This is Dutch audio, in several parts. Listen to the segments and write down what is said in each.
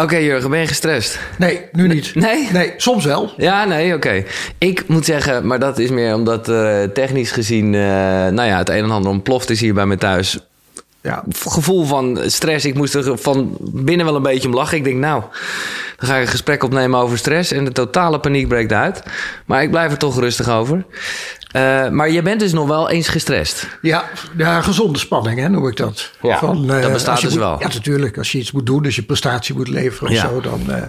Oké, Jurgen, ben je gestrest? Nee, nu niet. Nee? Nee, soms wel. Ja, nee, oké. Ik moet zeggen, maar dat is meer omdat uh, technisch gezien... Uh, nou ja, het een en ander ontploft is hier bij me thuis. Ja. Gevoel van stress. Ik moest er van binnen wel een beetje om lachen. Ik denk, nou, dan ga ik een gesprek opnemen over stress... en de totale paniek breekt uit. Maar ik blijf er toch rustig over. Uh, maar je bent dus nog wel eens gestrest. Ja, ja gezonde spanning hè, noem ik dat. Ja, Van, uh, dat bestaat dus moet, wel. Ja, natuurlijk. Als je iets moet doen, als je prestatie moet leveren ja. of zo... Dan, uh,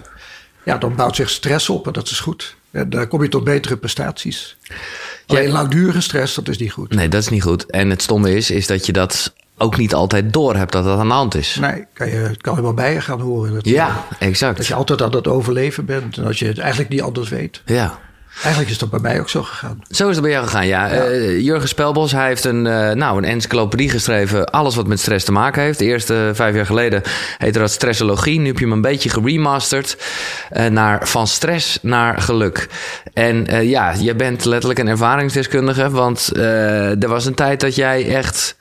ja, dan bouwt zich stress op en dat is goed. En dan kom je tot betere prestaties. Alleen ja. langdurige stress, dat is niet goed. Nee, dat is niet goed. En het stomme is, is dat je dat ook niet altijd door hebt dat dat aan de hand is. Nee, kan je, het kan helemaal bij je gaan horen. Dat, ja, exact. Dat je altijd aan het overleven bent en dat je het eigenlijk niet anders weet. Ja. Eigenlijk is dat bij mij ook zo gegaan. Zo is het bij jou gegaan, ja. ja. Uh, Jurgen Spelbos, hij heeft een, uh, nou, een encyclopedie geschreven. Alles wat met stress te maken heeft. De eerste uh, vijf jaar geleden heette dat Stressologie. Nu heb je hem een beetje geremasterd. naar van stress naar geluk. En ja, je bent letterlijk een ervaringsdeskundige. Want er was een tijd dat jij echt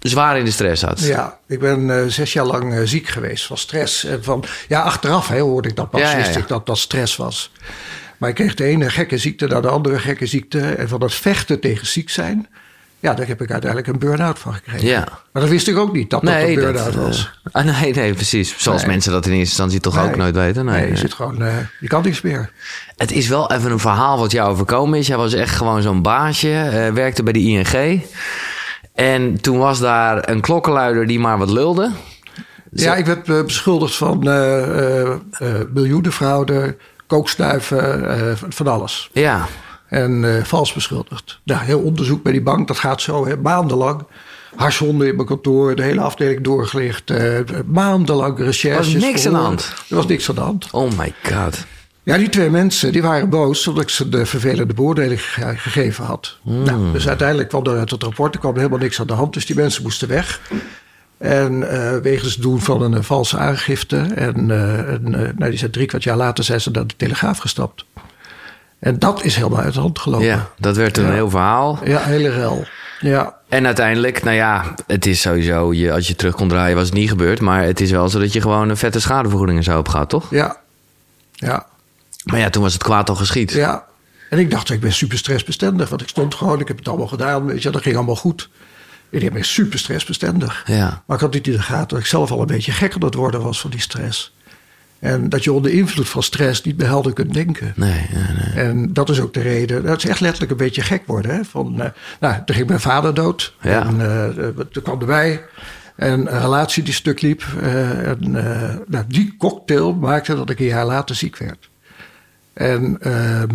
zwaar in de stress zat. Ja, ik ben uh, zes jaar lang uh, ziek geweest van stress. En van, ja, achteraf hè, hoorde ik dat pas, ja, ja, wist ik dat dat stress was. Maar ik kreeg de ene gekke ziekte naar de andere gekke ziekte. En van dat vechten tegen ziek zijn... Ja, daar heb ik uiteindelijk een burn-out van gekregen. Ja. Maar dat wist ik ook niet, dat nee, dat een burn-out dat, was. Uh, ah, nee, nee, precies. Zoals nee. mensen dat in eerste instantie toch nee. ook nooit weten. Nee, je zit gewoon... Uh, je kan niks meer. Het is wel even een verhaal wat jou overkomen is. Jij was echt gewoon zo'n baasje. Uh, werkte bij de ING. En toen was daar een klokkenluider die maar wat lulde. Ja, ik werd beschuldigd van miljoenenfraude, kookstuiven, van alles. Ja. En vals beschuldigd. Nou, heel onderzoek bij die bank, dat gaat zo hè, maandenlang. Harshonden in mijn kantoor, de hele afdeling doorgelicht. maandenlang recherches. Er was niks aan de hand. Er was niks aan de hand. Oh my god. Ja, die twee mensen die waren boos omdat ik ze de vervelende beoordeling ge gegeven had. Hmm. Nou, dus uiteindelijk kwam er uit het rapport, er kwam helemaal niks aan de hand. Dus die mensen moesten weg. En uh, wegens het doen van een, een valse aangifte. En, uh, en uh, nou, die zijn drie kwart jaar later zijn ze naar de Telegraaf gestapt. En dat is helemaal uit de hand gelopen. Ja, dat werd een Ja. heel verhaal. Ja, hele rel. Ja, En uiteindelijk, nou ja, het is sowieso, je, als je terug kon draaien was het niet gebeurd. Maar het is wel zo dat je gewoon een vette schadevergoeding en zo opgaat, toch? ja, ja, Maar ja, toen was het kwaad al geschied. ja. En ik dacht, ik ben super stressbestendig. Want ik stond gewoon, ik heb het allemaal gedaan. Weet je, dat ging allemaal goed. Ik ben super stressbestendig. Ja. Maar ik had niet in de gaten dat ik zelf al een beetje gek aan het worden was van die stress. En dat je onder invloed van stress niet meer helder kunt denken. Nee, nee, nee. En dat is ook de reden. Dat is echt letterlijk een beetje gek worden. Hè? Van, eh, nou, toen ging mijn vader dood. Ja. En eh, toen kwam erbij. En een relatie die stuk liep. Eh, en, nou, die cocktail maakte dat ik een jaar later ziek werd. En, ehm,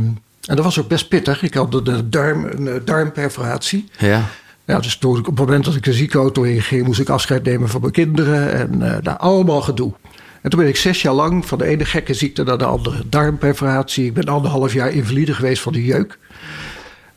en dat was ook best pittig. Ik had een, darm, een darmperforatie. Ja. Ja, dus toen, op het moment dat ik de ziekenauto inging, moest ik afscheid nemen van mijn kinderen. En uh, nou, allemaal gedoe. En toen ben ik zes jaar lang van de ene gekke ziekte naar de andere. Darmperforatie. Ik ben anderhalf jaar invalide geweest van de jeuk.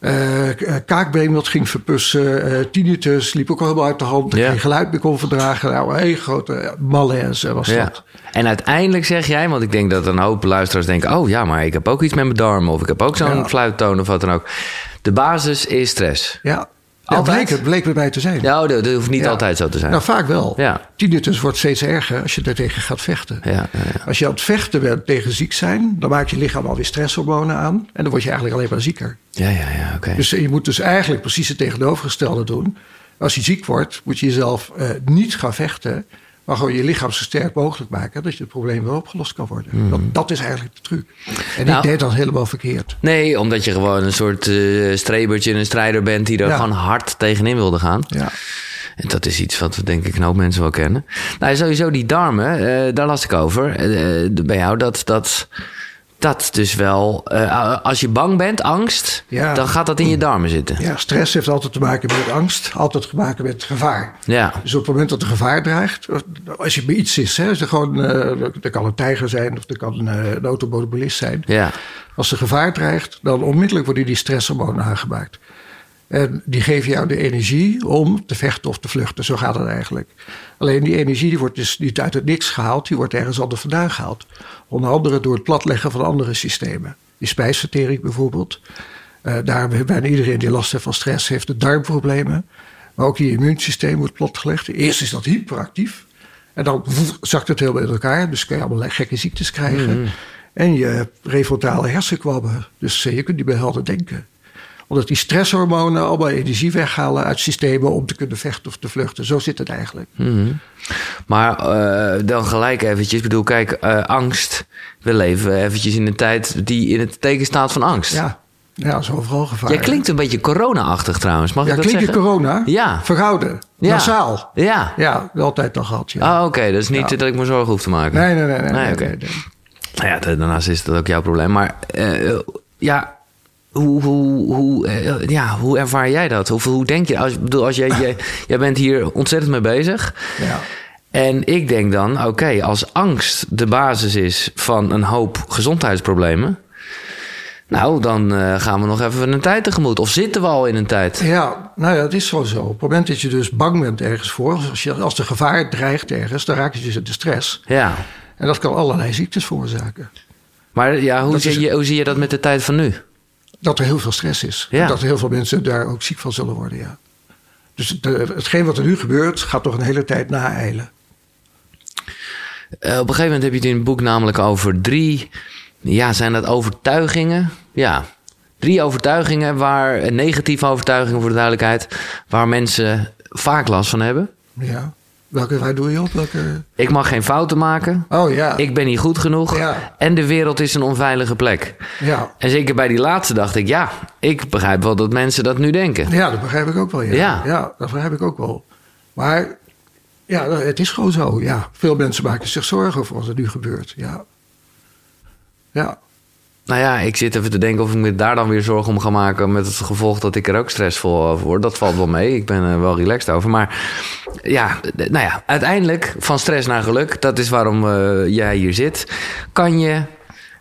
Uh, kaakbeen dat ging verpussen. Uh, tinnitus liep ook al helemaal uit de hand. Ja. geen geluid meer kon verdragen. Nou, een grote malaise was ja. dat. En uiteindelijk zeg jij, want ik denk dat een hoop luisteraars denken... oh ja, maar ik heb ook iets met mijn darmen of ik heb ook zo'n Ja. fluittoon of wat dan ook. De basis is stress. Ja Altijd? bleek, het bleek bij mij te zijn. Oh, dat, dat hoeft niet altijd zo te zijn. Nou, vaak wel. Ja. Tinnitus wordt steeds erger als je daartegen gaat vechten. ja, ja, ja. Als je aan het vechten bent tegen ziek zijn, dan maakt je lichaam alweer stresshormonen aan. En dan word je eigenlijk alleen maar zieker. ja, ja, ja oké. Dus je moet dus eigenlijk precies het tegenovergestelde doen. Als je ziek wordt, moet je jezelf eh, niet gaan vechten. Maar gewoon je lichaam zo sterk mogelijk maken dat je het probleem weer opgelost kan worden. Dat, dat is eigenlijk de truc. En Nou- ik deed dat helemaal verkeerd. Nee, omdat je gewoon een soort eh strebertje, een strijder bent... die er Ja. gewoon hard tegenin wilde gaan. Ja. En dat is iets wat we denk ik een hoop mensen wel kennen. Nou, sowieso die darmen, eh, daar las ik over. eh, eh, bij jou, dat... dat dat dus wel, eh, als je bang bent, angst, Ja. dan gaat dat in je darmen zitten. ja, stress heeft altijd te maken met angst, altijd te maken met gevaar. Ja, Dus op het moment dat er gevaar dreigt, als je bij iets is, hè, er gewoon, eh, er kan een tijger zijn of er kan eh, een automobilist zijn. ja, Als er gevaar dreigt, dan onmiddellijk worden die stresshormonen aangemaakt. En die geven jou de energie om te vechten of te vluchten. Zo gaat het eigenlijk. Alleen die energie die wordt dus niet uit het niks gehaald. Die wordt ergens anders vandaan gehaald. Onder andere door het platleggen van andere systemen. Die spijsvertering bijvoorbeeld. Eh, daar hebben bijna iedereen die last heeft van stress heeft de darmproblemen. Maar ook je immuunsysteem wordt platgelegd. Eerst is dat hyperactief. En dan zakt het heel in elkaar. Dus kun je allemaal gekke ziektes krijgen. Mhm. En je hebt refrontale hersenkwabben. Dus je kunt niet meer helder denken. Omdat die stresshormonen allemaal energie weghalen uit systemen om te kunnen vechten of te vluchten. Zo zit het eigenlijk. Mhm. Maar eh, dan gelijk eventjes. Ik bedoel, kijk, eh, angst. We leven eventjes in een tijd die in het teken staat van angst. Ja, ja dat is overal gevaar. Jij klinkt een beetje corona-achtig trouwens. Mag Ja, ik dat klink je zeggen? corona? Ja. Verhouden. Ja. Nasaal. Ja. Ja, altijd al gehad. Ja. Ah, oké. Dat is niet Ja. dat ik me zorgen hoef te maken. Nee, nee, nee. nee, Nee, nee, oké. Nou ja, daarnaast is dat ook jouw probleem. Maar eh, ja, hoe, hoe, hoe, eh, ja, hoe ervaar jij dat? Of hoe denk je? Als, bedoel, als jij, jij, jij bent hier ontzettend mee bezig. Ja. En ik denk dan, oké, als angst de basis is van een hoop gezondheidsproblemen. Nou, dan eh, gaan we nog even een tijd tegemoet. Of zitten we al in een tijd? Ja, nou ja, het is gewoon zo. Op het moment dat je dus bang bent ergens voor, als, je, als de gevaar dreigt ergens, dan raak je dus in de stress. Ja. En dat kan allerlei ziektes veroorzaken. Maar ja, hoe, Dat zie is- je, hoe zie je dat met de tijd van nu? Dat er heel veel stress is. Ja. Dat heel veel mensen daar ook ziek van zullen worden, ja. Dus hetgeen wat er nu gebeurt, gaat toch een hele tijd naeilen. Eh, op een gegeven moment heb je het in het boek namelijk over drie, ja, zijn dat overtuigingen? Ja, drie overtuigingen waar, negatieve overtuigingen voor de duidelijkheid, waar mensen vaak last van hebben. Ja. Welke, waar doe je op? Welke... Ik mag geen fouten maken. Oh ja. Ik ben niet goed genoeg. Ja. En de wereld is een onveilige plek. Ja. En zeker bij die laatste dacht ik, ja, ik begrijp wel dat mensen dat nu denken. ja, dat begrijp ik ook wel. Ja. Ja. dat begrijp ik ook wel. Maar ja, het is gewoon zo. Ja. Veel mensen maken zich zorgen over wat er nu gebeurt. Ja. Ja. Nou ja, ik zit even te denken of ik me daar dan weer zorgen om ga maken. Met het gevolg dat ik er ook stressvol over word. Dat valt wel mee. Ik ben er wel relaxed over. Maar ja, nou ja, uiteindelijk van stress naar geluk. Dat is waarom eh, jij hier zit. Kan je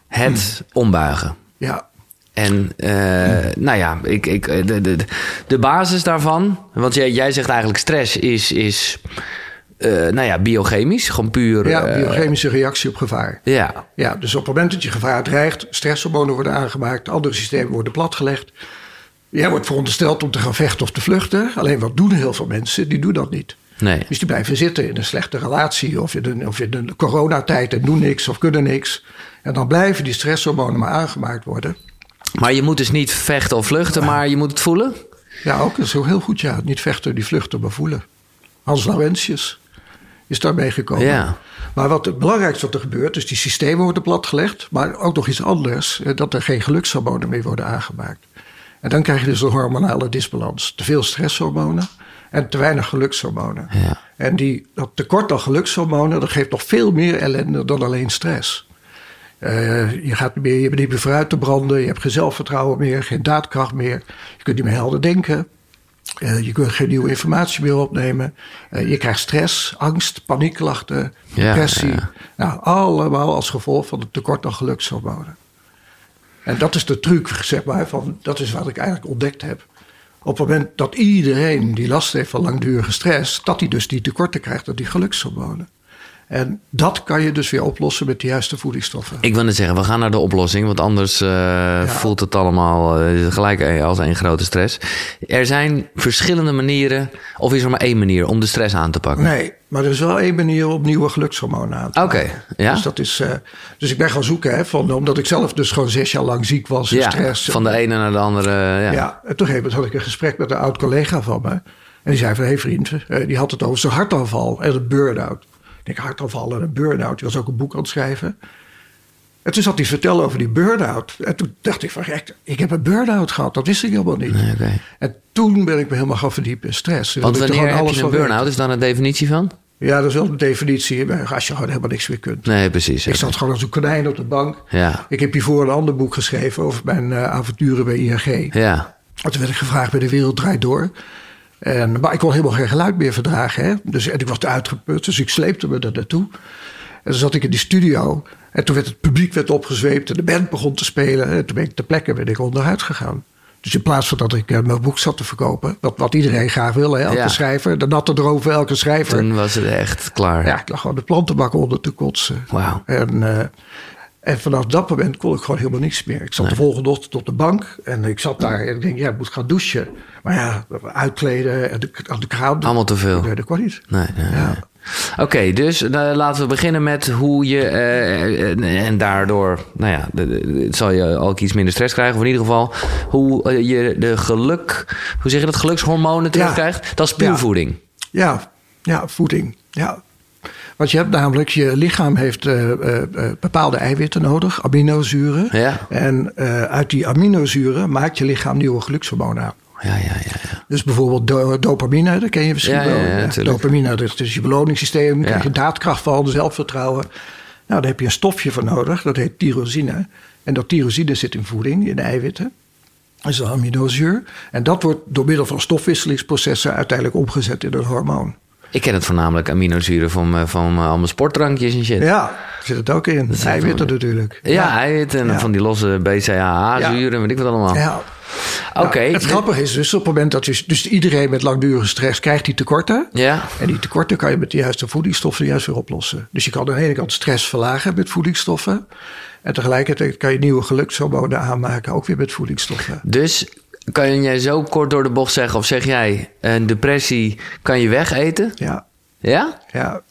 het ombuigen. Ja. En eh, nou ja, ik, ik, de, de, de basis daarvan. Want jij, jij zegt eigenlijk stress is, is eh, nou ja, biochemisch. Gewoon puur. Ja, eh, biochemische reactie op gevaar. ja, Ja, dus op het moment dat je gevaar dreigt, stresshormonen worden aangemaakt, andere systemen worden platgelegd. Jij wordt verondersteld om te gaan vechten of te vluchten. Alleen wat doen heel veel mensen? Die doen dat niet. nee. Dus die blijven zitten in een slechte relatie of in een, of in een coronatijd en doen niks of kunnen niks. En dan blijven die stresshormonen maar aangemaakt worden. Maar je moet dus niet vechten of vluchten, maar je moet het voelen. Ja, ook dat is heel goed. Ja, niet vechten, die vluchten, maar voelen. Hans Laurentius is daarmee gekomen. Ja. Maar wat het belangrijkste wat er gebeurt, dus die systemen worden platgelegd, maar ook nog iets anders, eh, dat er geen gelukshormonen meer worden aangemaakt. En dan krijg je dus een hormonale disbalans. Te veel stresshormonen en te weinig gelukshormonen. Ja. En die, dat tekort aan gelukshormonen, dat geeft nog veel meer ellende dan alleen stress. Eh, je, gaat meer, je bent niet meer vooruit te branden, je hebt geen zelfvertrouwen meer, geen daadkracht meer. Je kunt niet meer helder denken. Eh, je kunt geen nieuwe informatie meer opnemen. Eh, je krijgt stress, angst, paniekklachten, Ja, depressie. ja. Nou, allemaal als gevolg van het tekort aan gelukshormonen. En dat is de truc, zeg maar, van, dat is wat ik eigenlijk ontdekt heb. Op het moment dat iedereen die last heeft van langdurige stress, dat hij dus die tekorten krijgt aan die gelukshormonen. En dat kan je dus weer oplossen met de juiste voedingsstoffen. Ik wil net zeggen, we gaan naar de oplossing, want anders eh, voelt het allemaal eh, gelijk een- als een grote stress. Er zijn verschillende manieren, of is er maar één manier om de stress aan te pakken? Nee, maar er is wel één manier om nieuwe gelukshormonen aan te Oké, maken. ja. Dus, dat is, eh, dus ik ben gaan zoeken, hè, van, omdat ik zelf dus gewoon zes jaar lang ziek was. Ja, stress. van de ene naar de andere. Ja. Ja, en moment had ik een gesprek met een oud collega van me. En die zei van, hé hey vriend, eh, die had het over zijn hartaanval en een burn-out. Ik denk, hartaanval en een burn-out. Die was ook een boek aan het schrijven. En toen zat hij te vertellen over die burn-out. En toen dacht ik van, ik heb een burn-out gehad. Dat wist ik helemaal niet. Nee. En toen ben ik me helemaal gaan verdiepen in stress. Want er wanneer je een burn-out? Is daar een definitie van? Ja, dat is wel een definitie. Als je gewoon helemaal niks meer kunt. Nee, precies. Ik zat gewoon als een konijn op de bank. Ja, Ik heb hiervoor een ander boek geschreven over mijn eh, avonturen bij ING. ja, En toen werd ik gevraagd bij De Wereld Draait Door. En, maar ik kon helemaal geen geluid meer verdragen. Hè? Dus, en ik was uitgeput, dus ik sleepte me er naartoe. En toen zat ik in die studio. En toen werd het publiek werd opgezweept en de band begon te spelen. En toen ben ik ter plekke ben ik onderuit gegaan. Dus in plaats van dat ik eh, mijn boek zat te verkopen, wat, wat iedereen graag wil, hè, elke Ja. schrijver, de natte droom elke schrijver. toen was het echt klaar. Ja, ik lag gewoon de plantenbak onder te kotsen. Wauw. En, eh, en vanaf dat moment kon ik gewoon helemaal niks meer. Ik zat de volgende ochtend op de bank en ik zat daar en ik denk, ja, ik moet gaan douchen. Maar ja, uitkleden en de, aan de kraan. Allemaal te veel. Nee, dat kwam niet. Nee, nee, Ja. Oké, dus uh, laten we beginnen met hoe je. Uh, en daardoor, nou ja, de, de, zal je al iets minder stress krijgen. Of in ieder geval, hoe uh, je de geluk. Hoe zeg je dat? Gelukshormonen terugkrijgt. Ja. Dat is puur ja. voeding. Ja, ja, voeding. Ja. Want je hebt namelijk, je lichaam heeft bepaalde eiwitten nodig, aminozuren. Ja. En uit die aminozuren maakt je lichaam nieuwe gelukshormonen aan. Ja, ja, ja. Dus bijvoorbeeld do dopamine, dat ken je misschien wel. ja, dopamine, dat is je beloningssysteem, Ja. krijg je daadkracht van, zelfvertrouwen. Nou, daar heb je een stofje voor nodig, dat heet tyrosine. En dat tyrosine zit in voeding, in eiwitten. Dat is een aminozuur. En dat wordt door middel van stofwisselingsprocessen uiteindelijk omgezet in een hormoon. Ik ken het voornamelijk aminozuren van, eh, van eh, al mijn sportdrankjes en shit. Ja, zit het ook in. Eiwitten natuurlijk. Ja, eiwitten en Ja. van die losse BCAA-zuren en weet ik wat allemaal. Ja. Oké. Nou, het grappige is dus op het moment dat je... Dus iedereen met langdurige stress krijgt die tekorten. Ja, En die tekorten kan je met de juiste voedingsstoffen juist weer oplossen. Dus je kan aan de ene kant stress verlagen met voedingsstoffen. En tegelijkertijd kan je nieuwe gelukshormonen aanmaken, ook weer met voedingsstoffen. dus kan jij zo kort door de bocht zeggen, of zeg jij, een depressie kan je wegeten? Ja, Ja? ja.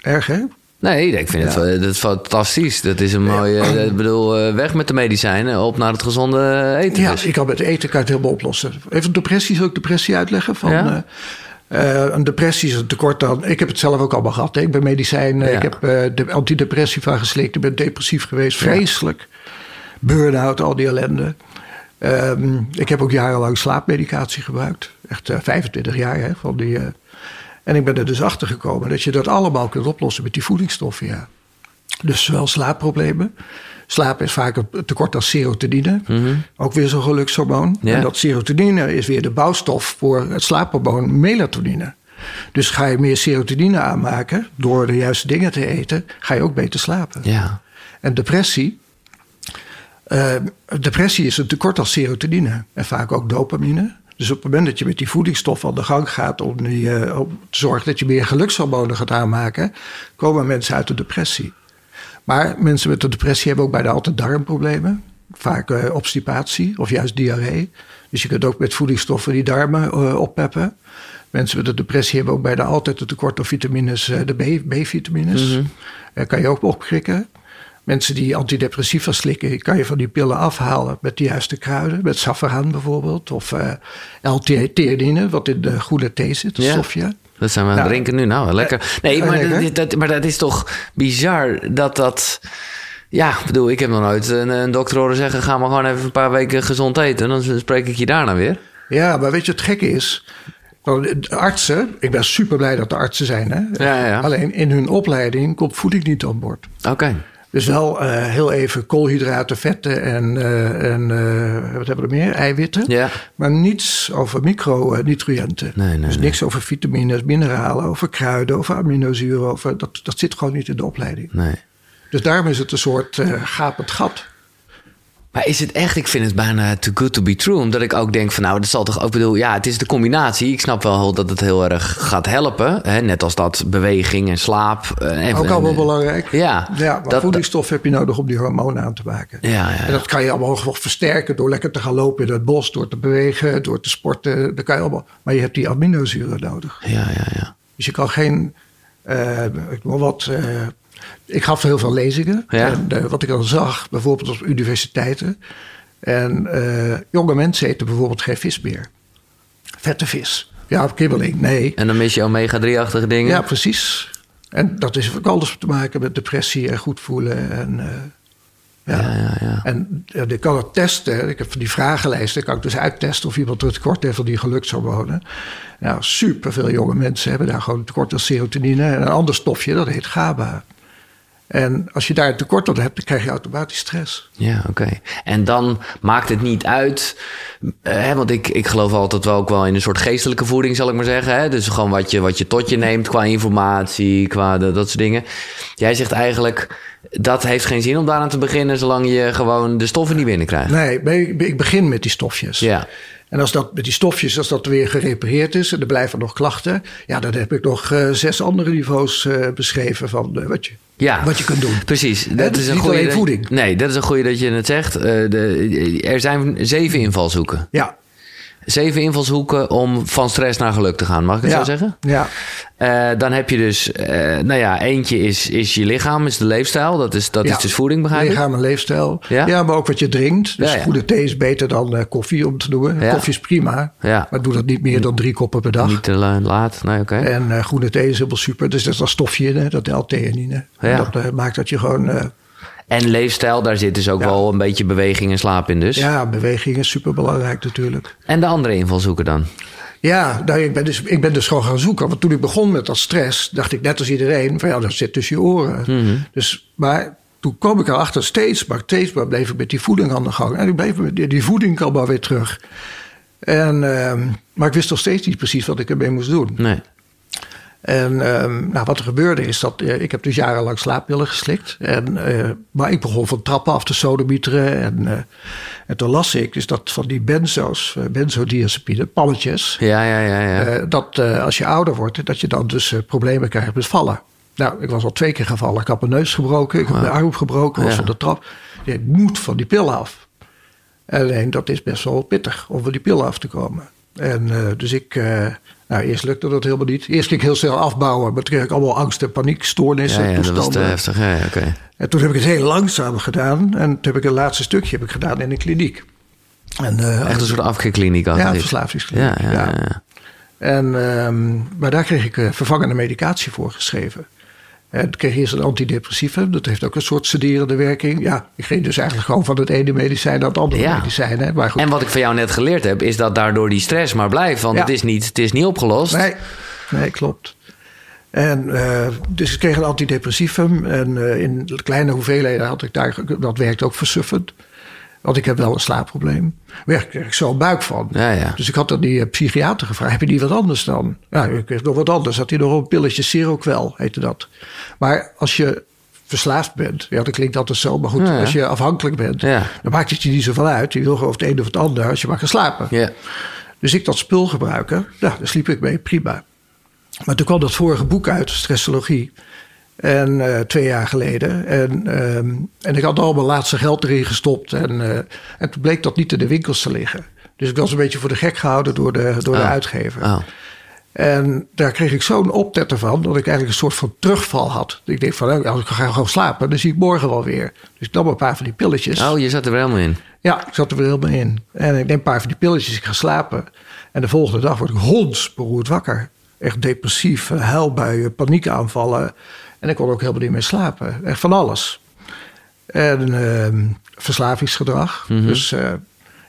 Erg hè? Nee, ik vind het, Ja. dat is fantastisch. Dat is een mooie, ik bedoel, eh, weg met de medicijnen, op naar het gezonde eten. Ja, dus. je kan met eten kan het helemaal oplossen. Even depressie, zal ik depressie uitleggen? Van, Ja. eh, eh, een depressie is een tekort aan... Ik heb het zelf ook allemaal gehad. Hè. Ik ben medicijn, Ja. ik heb eh, de antidepressiva geslikt. Ik ben depressief geweest, vreselijk. Burn-out, al die ellende. Ehm, ik heb ook jarenlang slaapmedicatie gebruikt. Echt eh, 25 jaar. Hè, van die, eh, en ik ben er dus achter gekomen dat je dat allemaal kunt oplossen met die voedingsstoffen. Ja. Dus zowel slaapproblemen. Slaap is vaak een tekort aan serotonine. Ook weer zo'n gelukshormoon. Mhm. Ja. En dat serotonine is weer de bouwstof voor het slaaphormoon melatonine. Dus ga je meer serotonine aanmaken door de juiste dingen te eten, ga je ook beter slapen. Ja. En depressie. Eh, depressie is een tekort aan serotonine en vaak ook dopamine. Dus op het moment dat je met die voedingsstoffen aan de gang gaat om, die, eh, om te zorgen dat je meer gelukshormonen gaat aanmaken, komen mensen uit de depressie. Maar mensen met een depressie hebben ook bijna altijd darmproblemen. Vaak eh, obstipatie of juist diarree. Dus je kunt ook met voedingsstoffen die darmen eh, oppeppen. Mensen met een depressie hebben ook bijna altijd een tekort aan vitamines, de B-vitamines. Eh, kan je ook opkrikken. Mensen die antidepressiva slikken, kan je van die pillen afhalen met de juiste kruiden. Met saffraan bijvoorbeeld. Of eh L-theanine, wat in de groene thee zit, Ja. stofje. Dat zijn we aan het Nou, drinken nu. Nou, lekker. Nee, eh, maar, lekker. dat, dat- maar dat is toch bizar dat dat... Ja, ik bedoel, ik heb nog nooit een, een dokter horen zeggen... ga maar gewoon even een paar weken gezond eten. Dan spreek ik je daarna weer. Ja, maar weet je, het gekke is. De artsen, ik ben super blij dat er artsen zijn. Hè? Ja, ja. Alleen in hun opleiding komt voeding niet aan boord. Oké. Dus wel eh, heel even koolhydraten, vetten en, eh, en eh, wat hebben we er meer? Eiwitten. Ja. Maar niets over micronutriënten. Nee, nee, dus nee. niks over vitamines, mineralen, over kruiden, over aminozuren. Over, dat, dat zit gewoon niet in de opleiding. Nee. Dus daarom is het een soort gapend gat. Maar is het echt, ik vind het bijna too good to be true. Omdat ik ook denk van nou, dat zal toch ook, bedoel, ja, het is de combinatie. Ik snap wel dat het heel erg gaat helpen. Hè? Net als dat beweging en slaap. eh, En, Ook allemaal en- belangrijk. Ja, Ja, maar dat- voedingsstof heb je nodig om die hormonen aan te maken. Ja, ja, En dat kan je allemaal nog versterken door lekker te gaan lopen in het bos, door te bewegen, door te sporten. Dat kan je allemaal. Maar je hebt die aminozuren nodig. Ja, ja, ja. Dus je kan geen. eh, ik noem wat. eh, ik gaf heel veel lezingen. Ja. En eh, wat ik al zag, bijvoorbeeld op universiteiten. En eh, jonge mensen eten bijvoorbeeld geen vis meer. Vette vis. Ja, kibbeling. Nee. En dan mis je omega-3-achtige dingen. Ja, precies. En dat is ook alles te maken met depressie en goed voelen. En, eh, ja. Ja, ja, ja. en eh, ik kan het testen. Ik heb van die vragenlijsten. kan ik dus uittesten of iemand een tekort heeft van die gelukshormonen. Nou, superveel jonge mensen hebben daar gewoon tekort aan serotonine. En een ander stofje, dat heet GABA. En als je daar een tekort aan hebt, dan krijg je automatisch stress. Ja, oké. En dan maakt het niet uit. eh, hè, want ik, ik geloof altijd wel ook wel in een soort geestelijke voeding, zal ik maar zeggen. Hè? Dus gewoon wat je, wat je tot je neemt qua informatie, qua de- dat soort dingen. Jij zegt eigenlijk, dat heeft geen zin om daaraan te beginnen, zolang je gewoon de stoffen niet binnenkrijgt. Nee, ik begin met die stofjes. Ja. En als dat met die stofjes, als dat weer gerepareerd is en er blijven nog klachten, ja, dan heb ik nog eh, zes andere niveaus eh, beschreven van wat, je, Ja, wat je kunt doen. Precies. Dat dus is een niet goede alleen voeding. Nee, dat is een goede dat je het zegt. Eh, de, er zijn zeven invalshoeken. Ja, Zeven invalshoeken om van stress naar geluk te gaan, mag ik het Ja. zo zeggen? Ja, Eh, dan heb je dus, eh, nou ja, eentje is, is je lichaam, is de leefstijl. Dat is, dat Ja. is dus voeding, begrijp ik? lichaam en leefstijl. Ja? Ja? maar ook wat je drinkt. Dus goede thee is beter dan eh, koffie, om te noemen. Ja. Koffie is prima, Ja. maar doe dat niet meer dan drie koppen per dag. Niet te la- laat, nee, oké. En groene thee is helemaal super. Dus dat is dat stofje in, hè, dat L-theanine. Ja. Dat maakt dat je gewoon... En leefstijl, daar zit dus ook Ja. wel een beetje beweging en slaap in dus. ja, beweging is super belangrijk natuurlijk. En de andere invalshoeken dan? Ja, nou, ik, ben dus, ik ben dus gewoon gaan zoeken. Want toen ik begon met dat stress, dacht ik net als iedereen... van ja, dat zit tussen je oren. Mhm. dus, maar toen kwam ik erachter steeds, maar steeds maar bleef ik met die voeding aan de gang. En ik bleef met die, die voeding kwam maar weer terug. En, ehm, maar ik wist nog steeds niet precies wat ik ermee moest doen. Nee. En ehm, nou, wat er gebeurde is dat eh, ik heb dus jarenlang slaappillen geslikt. En, eh, maar ik begon van trappen af te sodemieteren. En, eh, en toen las ik dus dat van die benzo's, benzodiazepine, palletjes. Ja, ja, ja. ja. dat als je ouder wordt, dat je dan dus problemen krijgt met vallen. Nou, ik was al twee keer gevallen. Ik had mijn neus gebroken, ik heb mijn arm gebroken, was Ja. van de trap. Je moet van die pillen af. Alleen dat is best wel pittig om van die pillen af te komen. En dus ik, nou eerst lukte dat helemaal niet. Eerst ging ik heel snel afbouwen, maar toen kreeg ik allemaal angst en paniekstoornissen. ja, ja, dat was te toestanden. heftig. Ja. En toen heb ik het heel langzaam gedaan. En toen heb ik het laatste stukje heb ik gedaan in een kliniek. En, eh, Echt een soort afkeerkliniek had ja, een verslavingskliniek. Ja, ja, ja. ja. En, ehm, maar daar kreeg ik eh, vervangende medicatie voor geschreven. En ik kreeg eerst een antidepressieve. Dat heeft ook een soort sederende werking. Ja, ik ging dus eigenlijk gewoon van het ene medicijn naar het andere Ja. medicijn. Hè. Maar goed, En wat ik van jou net geleerd heb, is dat daardoor die stress maar blijft. Want Ja. het, is niet, het is niet opgelost. Nee, nee klopt. En eh, dus ik kreeg een antidepressivum. En eh, in kleine hoeveelheden had ik daar... Dat werkt ook versuffend. Want ik heb wel een slaapprobleem. Maar ja, daar kreeg ik zo'n buik van. Ja, ja. Dus ik had aan die eh, psychiater gevraagd: heb je niet wat anders dan? Ja, ik kreeg nog wat anders. Had hij nog een pilletje Seroquel, heette dat. Maar als je verslaafd bent, ja, dat klinkt altijd zo, maar goed, Ja, als je afhankelijk bent, dan maakt het je niet zoveel uit. Je wil gewoon het een of het ander als je maar gaat slapen. Ja. Dus ik dat spul gebruiken, nou, daar sliep ik mee, prima. Maar toen kwam dat vorige boek uit, Stressologie. En eh, twee jaar geleden. En, ehm, en ik had al mijn laatste geld erin gestopt. En, eh, en toen bleek dat niet in de winkels te liggen. Dus ik was een beetje voor de gek gehouden door de, door de Oh. uitgever. Oh. En daar kreeg ik zo'n optetter van dat ik eigenlijk een soort van terugval had. Ik denk van, nou, als ik ga gewoon slapen, dan zie ik morgen wel weer. Dus ik nam een paar van die pilletjes. oh, je zat er wel helemaal in. Ja, ik zat er weer helemaal in. En ik neem een paar van die pilletjes, ik ga slapen. En de volgende dag word ik hondsberoerd wakker. Echt depressief, eh, huilbuien, paniekaanvallen. En ik kon ook helemaal niet meer slapen. Echt van alles. En ehm, verslavingsgedrag. Dus eh,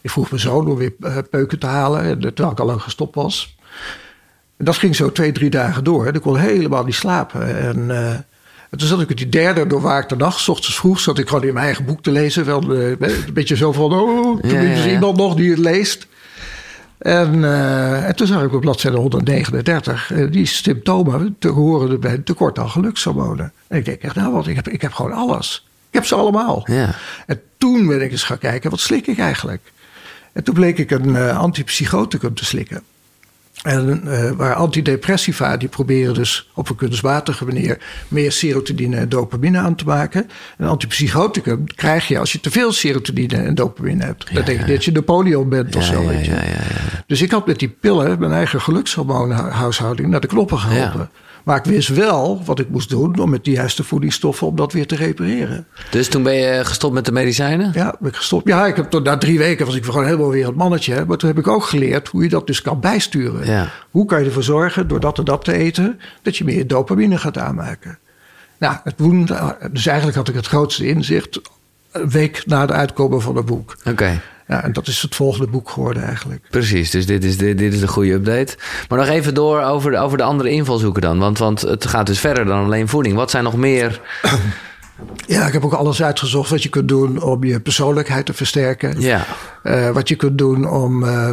ik vroeg mijn zoon om weer eh, peuken te halen. en, Terwijl ik al lang gestopt was. En dat ging zo twee, drie dagen door. En ik kon helemaal niet slapen. En, eh, en toen zat ik die derde doorwaakte nacht. S ochtends vroeg zat ik gewoon in mijn eigen boek te lezen. Wel, eh, een beetje zo van, oh, Ja, ja, ja. iemand nog die het leest. En, eh, en toen zag ik op bladzijde 139 eh, die symptomen te horen bij een tekort aan gelukshormonen. En ik denk echt, nou wat, ik heb, ik heb gewoon alles. Ik heb ze allemaal. Ja. En toen ben ik eens gaan kijken, wat slik ik eigenlijk? En toen bleek ik een eh, antipsychoticum te slikken. En eh, waar antidepressiva, die proberen dus op een kunstmatige manier meer serotonine en dopamine aan te maken. Een antipsychoticum krijg je als je te veel serotonine en dopamine hebt. Dat denk je dat je Napoleon bent of zo. weet je. Dus ik had met die pillen mijn eigen gelukshormoonhuishouding naar de knoppen geholpen. Maar ik wist wel wat ik moest doen om met de juiste voedingsstoffen om dat weer te repareren. Dus toen ben je gestopt met de medicijnen? Ja, ben ik gestopt. Ja, ik heb tot na drie weken was ik gewoon helemaal weer het mannetje. hè. Maar toen heb ik ook geleerd hoe je dat dus kan bijsturen. Ja. Hoe kan je ervoor zorgen, door dat en dat te eten, dat je meer dopamine gaat aanmaken. Nou, het woen, dus eigenlijk had ik het grootste inzicht een week na de uitkomen van het boek. Oké. Ja, en dat is het volgende boek geworden eigenlijk. Precies, dus dit is, dit, dit is de goede update. Maar nog even door over de, over de andere invalshoeken dan. Want, want het gaat dus verder dan alleen voeding. Wat zijn nog meer... Ja, ik heb ook alles uitgezocht wat je kunt doen om je persoonlijkheid te versterken. Ja, Eh, wat je kunt doen om eh,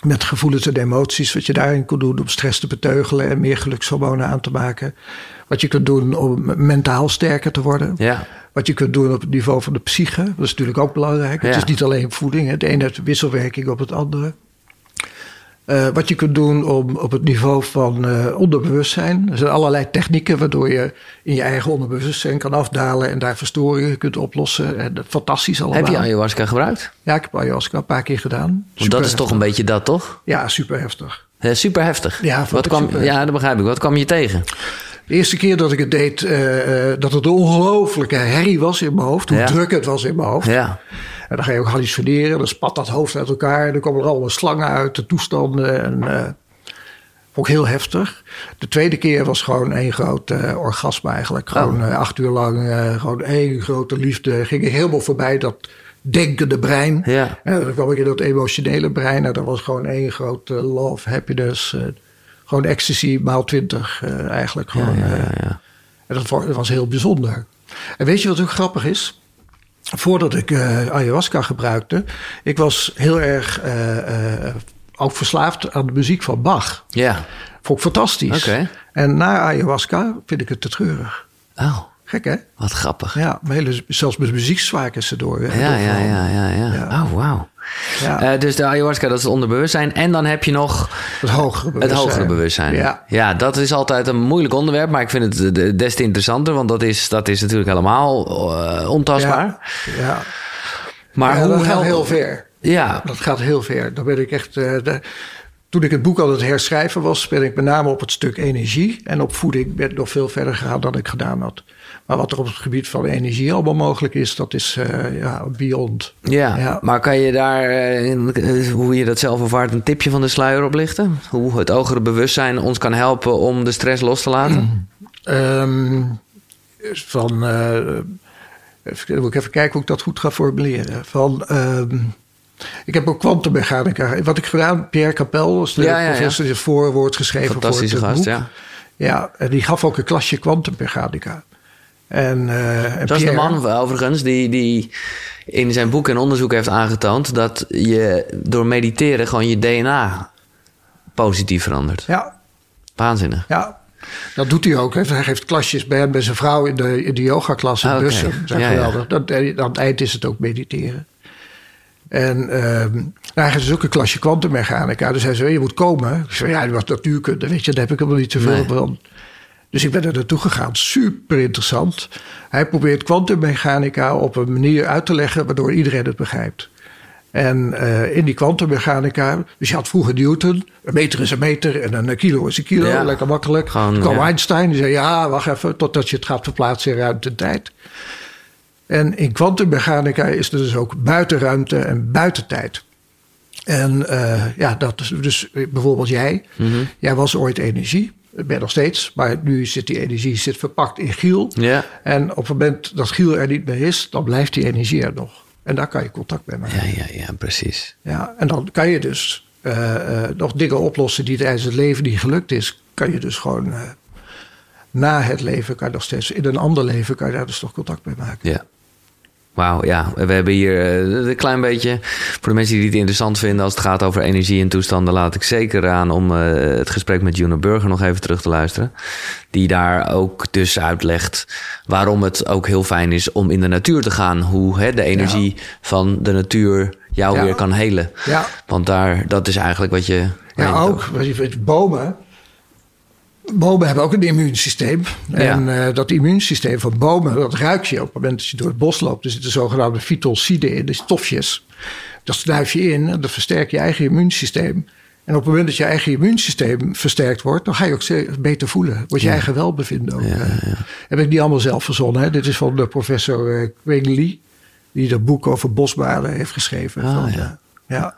met gevoelens en emoties, wat je daarin kunt doen om stress te beteugelen en meer gelukshormonen aan te maken. Wat je kunt doen om mentaal sterker te worden. ja. Wat je kunt doen op het niveau van de psyche. Dat is natuurlijk ook belangrijk. Het is niet alleen voeding. Het ene heeft wisselwerking op het andere. Uh, wat je kunt doen om, op het niveau van uh, onderbewustzijn. Er zijn allerlei technieken waardoor je in je eigen onderbewustzijn kan afdalen en daar verstoringen kunt oplossen. En fantastisch allemaal. Heb je ayahuasca gebruikt? Ja, ik heb ayahuasca een paar keer gedaan. Want dat is toch een beetje dat, toch? Ja, super heftig. Uh, super heftig. Ja, Wat kwam, super... ja, dat begrijp ik. Wat kwam je tegen? De eerste keer dat ik het deed, dat het een ongelooflijke herrie was in mijn hoofd. Hoe Ja. druk het was in mijn hoofd. Ja. En dan ga je ook hallucineren. Dan spat dat hoofd uit elkaar. En dan komen er allemaal slangen uit, de toestanden. En eh ik heel heftig. De tweede keer was gewoon één groot eh, orgasme eigenlijk. Gewoon eh, acht uur lang, eh, gewoon één grote liefde. Ging ik helemaal voorbij dat denkende brein. Ja. En dan kwam ik in dat emotionele brein. En dat was gewoon één grote love, happiness. Gewoon ecstasy maal twintig eh, eigenlijk. Gewoon, ja, eh, ja, ja. en dat wa- dat was heel bijzonder. En weet je wat ook grappig is? Voordat ik eh, ayahuasca gebruikte, ik was heel erg ook verslaafd aan de muziek van Bach. Ja. Vond ik fantastisch. En na ayahuasca vind ik het te treurig. Oh, Gek hè? wat grappig. Ja, mijn hele, zelfs mijn muzieksmaak is erdoor. Ja, ja, ja, ja. Ja. Oh, wauw. Ja, Eh, dus de ayahuasca, dat is het onderbewustzijn. En dan heb je nog het hogere het bewustzijn. hogere bewustzijn. Ja. dat is altijd een moeilijk onderwerp. Maar ik vind het des te interessanter. Want dat is, dat is natuurlijk helemaal eh, ontastbaar. Ja, ja. Maar hoe dat gaat heel ver. Ja, Dat gaat heel ver. Dan ben ik echt. eh, de- toen ik het boek aan het herschrijven was, ben ik met name op het stuk energie en op voeding ben nog veel verder gegaan dan ik gedaan had. Maar wat er op het gebied van energie allemaal mogelijk is, dat is eh, ja, beyond. ja. Ja. maar kan je daar, eh, eh, hoe je dat zelf ervaart, een tipje van de sluier oplichten? Hoe het hogere bewustzijn ons kan helpen om de stress los te laten? Ehm, van. even, moet ik even kijken hoe ik dat goed ga formuleren. Van. ehm, ik heb ook kwantummechanica. Wat ik gedaan, Pierre Capel, was de Ja, ja, professor, die het voorwoord geschreven voor het gast, boek. ja. Ja, en die gaf ook een klasje kwantummechanica. En, eh en Dat is de man overigens die, die in zijn boek en onderzoek heeft aangetoond dat je door mediteren gewoon je DNA positief verandert. Ja, Waanzinnig. ja. Dat doet hij ook. hè. Hij geeft klasjes bij hem bij zijn vrouw in de, in de yogaklas in Ah. Bussen. Dat is ja. geweldig. Dat, eh, aan het eind is het ook mediteren. En ehm nou, hij geeft dus ook een klasje kwantummechanica. Dus hij zei, je moet komen. Ik zei, ja, dat was natuurkunde. Weet je, daar heb ik helemaal niet zoveel Nee. van. Dus ik ben er naartoe gegaan. Super interessant. Hij probeert kwantummechanica op een manier uit te leggen... waardoor iedereen het begrijpt. En eh, in die kwantummechanica... Dus je had vroeger Newton. Een meter is een meter en een kilo is een kilo. Ja. Lekker makkelijk. Gewoon, Toen kwam ja. Einstein. Die zei, ja, wacht even... totdat je het gaat verplaatsen in ruimte en tijd. En in kwantummechanica is er dus ook buitenruimte en buitentijd. En eh, ja, dat is dus bijvoorbeeld jij. Mhm. Jij was ooit energie. Dat ben nog steeds. Maar nu zit die energie zit verpakt in Giel. Ja. En op het moment dat Giel er niet meer is, dan blijft die energie er nog. En daar kan je contact mee maken. Ja, ja, ja, precies. Ja, en dan kan je dus eh, eh, nog dingen oplossen die tijdens het leven niet gelukt is. Kan je dus gewoon eh, na het leven, kan je nog steeds in een ander leven, kan je daar dus toch contact mee maken. Ja. Wauw, ja. We hebben hier eh, een klein beetje... Voor de mensen die het interessant vinden als het gaat over energie en toestanden... laat ik zeker aan om eh, het gesprek met Juna Burger nog even terug te luisteren. Die daar ook dus uitlegt waarom het ook heel fijn is om in de natuur te gaan. Hoe hè, de energie van de natuur jou Ja. weer kan helen. Ja. Want daar, dat is eigenlijk wat je... Ja, ook. je, Bomen. Bomen hebben ook een immuunsysteem. En eh, dat immuunsysteem van bomen, dat ruik je op het moment dat je door het bos loopt. Er zitten zogenaamde fytolciden in, die stofjes. Dat snuif je in en dat versterkt je eigen immuunsysteem. En op het moment dat je eigen immuunsysteem versterkt wordt, dan ga je ook beter voelen. Wordt je eigen welbevinden ook. eh. Heb ik niet allemaal zelf verzonnen. Hè? Dit is van de professor eh Wing Lee, die dat boek over bosbaden heeft geschreven. Ah, van, ja. eh, ja.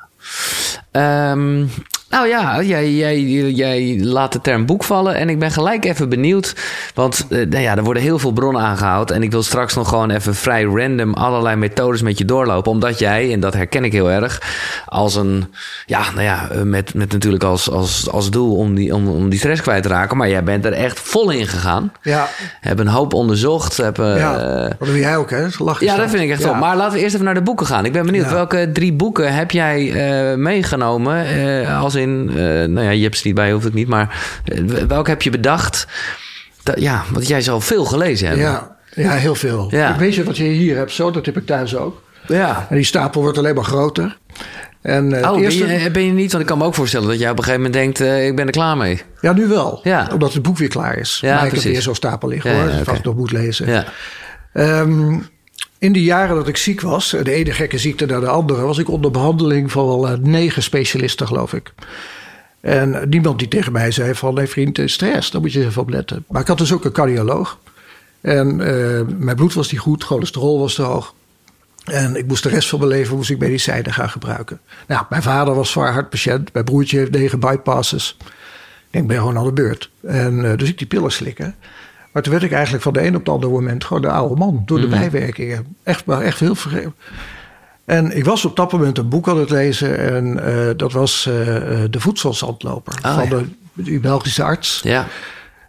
Ehm, nou ja, jij, jij, jij laat de term boek vallen en ik ben gelijk even benieuwd. Want eh, nou ja, er worden heel veel bronnen aangehaald. En ik wil straks nog gewoon even vrij random allerlei methodes met je doorlopen. Omdat jij, en dat herken ik heel erg, als een, ja, nou ja, eh, met, met natuurlijk als, als, als doel om die, om, om die stress kwijt te raken. Maar jij bent er echt vol in gegaan. Ja. Heb een hoop onderzocht. Heb, eh, Ja, dat doe jij ook, hè? Lach ja, dat vind ik echt top. Maar laten we eerst even naar de boeken gaan. Ik ben benieuwd, Ja. welke drie boeken heb jij meegenomen? Als in, eh, nou ja, je hebt ze niet bij, hoeft het niet. Maar eh, welke heb je bedacht? Dat, ja, want jij zal veel gelezen hebben. Ja, ja heel veel. Ja. Ik weet je wat je hier hebt, zo, dat heb ik thuis ook. Ja. En die stapel wordt alleen maar groter. En, uh, oh, eerste... ben, je, ben, je, niet? Want ik kan me ook voorstellen dat jij op een gegeven moment denkt... Uh, ik ben er klaar mee. Ja, nu wel. Ja. Omdat het boek weer klaar is. Ja, maar ik heb weer zo'n stapel liggen ja, hoor. Ja, okay. vast nog moet lezen. Ja. Um, in die jaren dat ik ziek was, de ene gekke ziekte naar de andere... was ik onder behandeling van wel negen specialisten, geloof ik. En niemand die tegen mij zei van... nee vriend, stress, daar moet je even op letten. Maar ik had dus ook een cardioloog. En mijn bloed was niet goed, cholesterol was te hoog. En ik moest de rest van mijn leven moest ik medicijnen gaan gebruiken. Nou, mijn vader was zwaar hartpatiënt. Mijn broertje heeft negen bypasses. Ik ben gewoon aan de beurt. En dus ik die pillen slikken. Maar toen werd ik eigenlijk van de een op het andere moment gewoon de oude man. Door de mm. bijwerkingen. Echt, maar echt heel veel. En ik was op dat moment een boek aan het lezen. En uh, dat was uh, De Voedselzandloper. Oh, van ja. de, de, Belgische arts. Ja.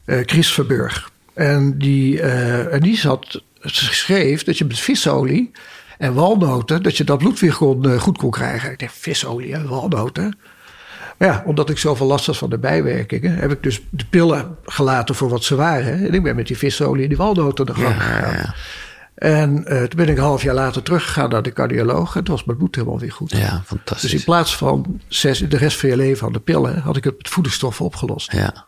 Chris Verburg. En die, en die zat, schreef dat je met visolie en walnoten, dat je dat bloed weer kon, goed kon krijgen. Ik dacht, visolie en walnoten. Ja, omdat ik zoveel last had van de bijwerkingen, heb ik dus de pillen gelaten voor wat ze waren. En ik ben met die visolie en die walnoten de gang gegaan. Ja, ja. En uh, toen ben ik een half jaar later teruggegaan naar de cardioloog. En toen was mijn bloed helemaal weer goed. Ja, fantastisch. Dus in plaats van zes, de rest van je leven aan de pillen, had ik het met voedingsstoffen opgelost. Ja.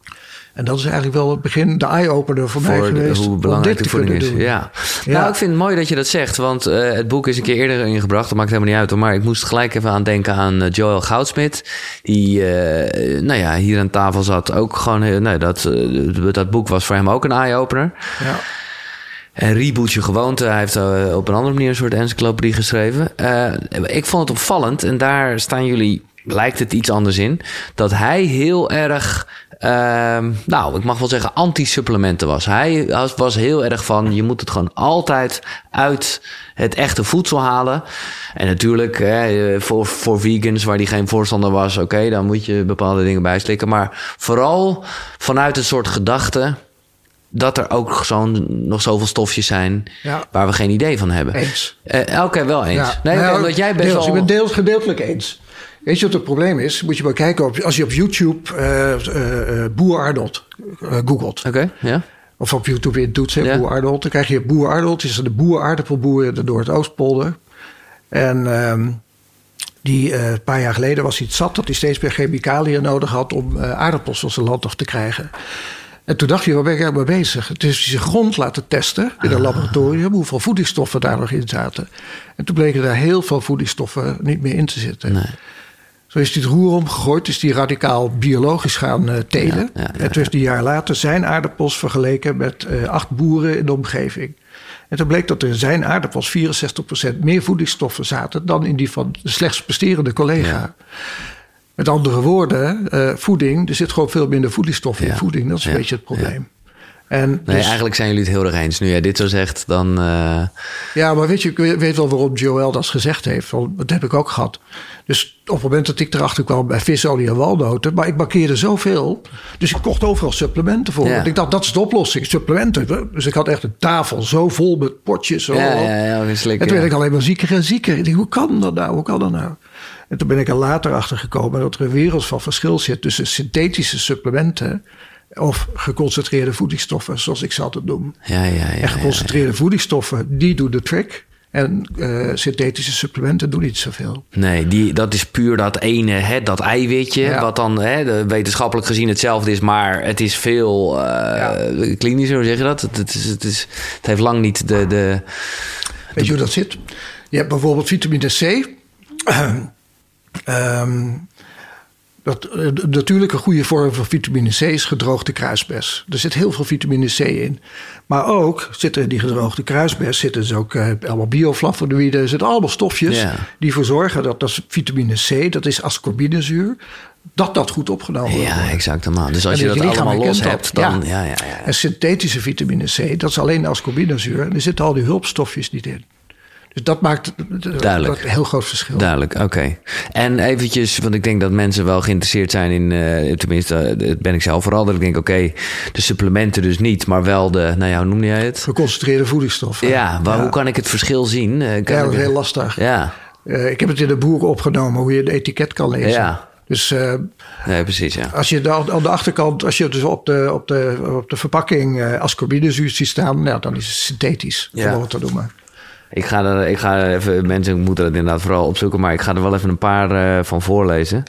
En dat is eigenlijk wel het begin, de eye-opener voor, voor mij geweest. Hoe belangrijk de voeding is. Ja. ja. Nou, ik vind het mooi dat je dat zegt. Want uh, het boek is een keer eerder ingebracht. Dat maakt helemaal niet uit. Maar ik moest gelijk even aan denken aan uh, Joel Goudsmit. Die uh, nou ja, hier aan tafel zat. Ook gewoon, nee, dat, dat boek was voor hem ook een eye-opener. Ja. En Reboot Je Gewoonte. Hij heeft op een andere manier een soort encyclopedie geschreven. ik vond het opvallend. En daar staan jullie lijkt het iets anders in. Dat hij heel erg, uh, nou, ik mag wel zeggen, anti-supplementen was. Hij was heel erg van, je moet het gewoon altijd uit het echte voedsel halen. En natuurlijk, hè, voor, voor vegans waar die geen voorstander was, oké, dan moet je bepaalde dingen bijslikken. Maar vooral vanuit een soort gedachte dat er ook zo'n nog zoveel stofjes zijn ja. waar we geen idee van hebben. Eens. Uh, Oké, wel eens. Ja. Nee, nou, omdat jij best deels, wel... Ik ben deels gedeeltelijk eens. Weet je wat het probleem is? Moet je maar kijken op, als je op YouTube uh, uh, Boer Arnold googelt. Oké, ja. Of op YouTube in doet, ja. Boer Arnold. Dan krijg je Boer Arnold. is de boer aardappelboer door het Oostpolder. En uh, die een paar jaar geleden was hij het zat dat hij steeds meer chemicaliën nodig had om aardappels van zijn land af te krijgen. En toen dacht je, waar ben ik eigenlijk mee bezig? Het is zijn grond laten testen in een ah. laboratorium, hoeveel voedingsstoffen daar nog in zaten. En toen bleken daar heel veel voedingsstoffen niet meer in te zitten. Nee. Zo is hij het roer omgegooid, is die radicaal biologisch gaan uh, telen. Ja, ja, en toen heeft een jaar later zijn aardappels vergeleken met uh, acht boeren in de omgeving. En toen bleek dat er in zijn aardappels 64% meer voedingsstoffen zaten dan in die van de slechts presterende collega. Met andere woorden, uh, voeding, er zit gewoon veel minder voedingsstoffen in voeding. Dat is een beetje het probleem. En nee, dus, eigenlijk zijn jullie het heel erg eens. Nu jij dit zo zegt, dan. Uh... Ja, maar weet je, ik weet wel waarom Joel dat gezegd heeft. Want dat heb ik ook gehad. Dus op het moment dat ik erachter kwam bij visolie en walnoten. Maar ik markeerde zoveel. Dus ik kocht overal supplementen voor. Ja. Ik dacht, dat is de oplossing. Supplementen. Dus ik had echt een tafel zo vol met potjes. Zo. Ja, ja, ja, en toen werd ik alleen maar zieker en zieker. Ik dacht, hoe kan dat nou? Hoe kan dat nou? En toen ben ik er later achter gekomen dat er een wereld van verschil zit tussen synthetische supplementen of geconcentreerde voedingsstoffen, zoals ik ze altijd noem. Ja, ja, ja, en geconcentreerde voedingsstoffen, die doen de trick. En uh, synthetische supplementen doen niet zoveel. Nee, die, dat is puur dat ene, hè, dat eiwitje. Wat dan hè, wetenschappelijk gezien hetzelfde is, maar het is veel uh, ja. klinischer, hoe zeg je dat? Het, het, is, het, is, het heeft lang niet de, de. Weet je hoe dat zit? Je hebt bijvoorbeeld vitamine C. um, Dat, eh, de natuurlijke goede vorm van vitamine C is gedroogde kruisbes. Er zit heel veel vitamine C in. Maar ook zitten in die gedroogde kruisbes zitten dus ook uh, allemaal bioflavonoïden. Er zitten allemaal stofjes die ervoor zorgen dat dat vitamine C, dat is ascorbinezuur, dat dat goed opgenomen wordt. Ja, exact. Dus als je dat allemaal los hebt, dan... Ja. Ja, ja, ja. En synthetische vitamine C, dat is alleen ascorbinezuur. En er zitten al die hulpstofjes niet in. Dus dat maakt Duidelijk. een heel groot verschil. Duidelijk, oké. En eventjes, want ik denk dat mensen wel geïnteresseerd zijn in, uh, tenminste, uh, ben ik zelf vooral, dat ik denk, oké, de supplementen dus niet, maar wel de, nou ja, hoe noemde jij het? Geconcentreerde voedingsstoffen. Ja, maar hoe kan ik het verschil zien? Uh, kan ja, dat is heel lastig. Ja. ik heb het in de boek opgenomen, hoe je de etiket kan lezen. Ja. Dus uh, nee, precies, ja. als je dan aan de achterkant, als je dus op de, op de, op de verpakking uh, ascorbinezuur ziet staan, nou, dan is het synthetisch, ja. om het te noemen. Ik ga er, ik ga even, mensen moeten het inderdaad vooral opzoeken, maar ik ga er wel even een paar uh, van voorlezen.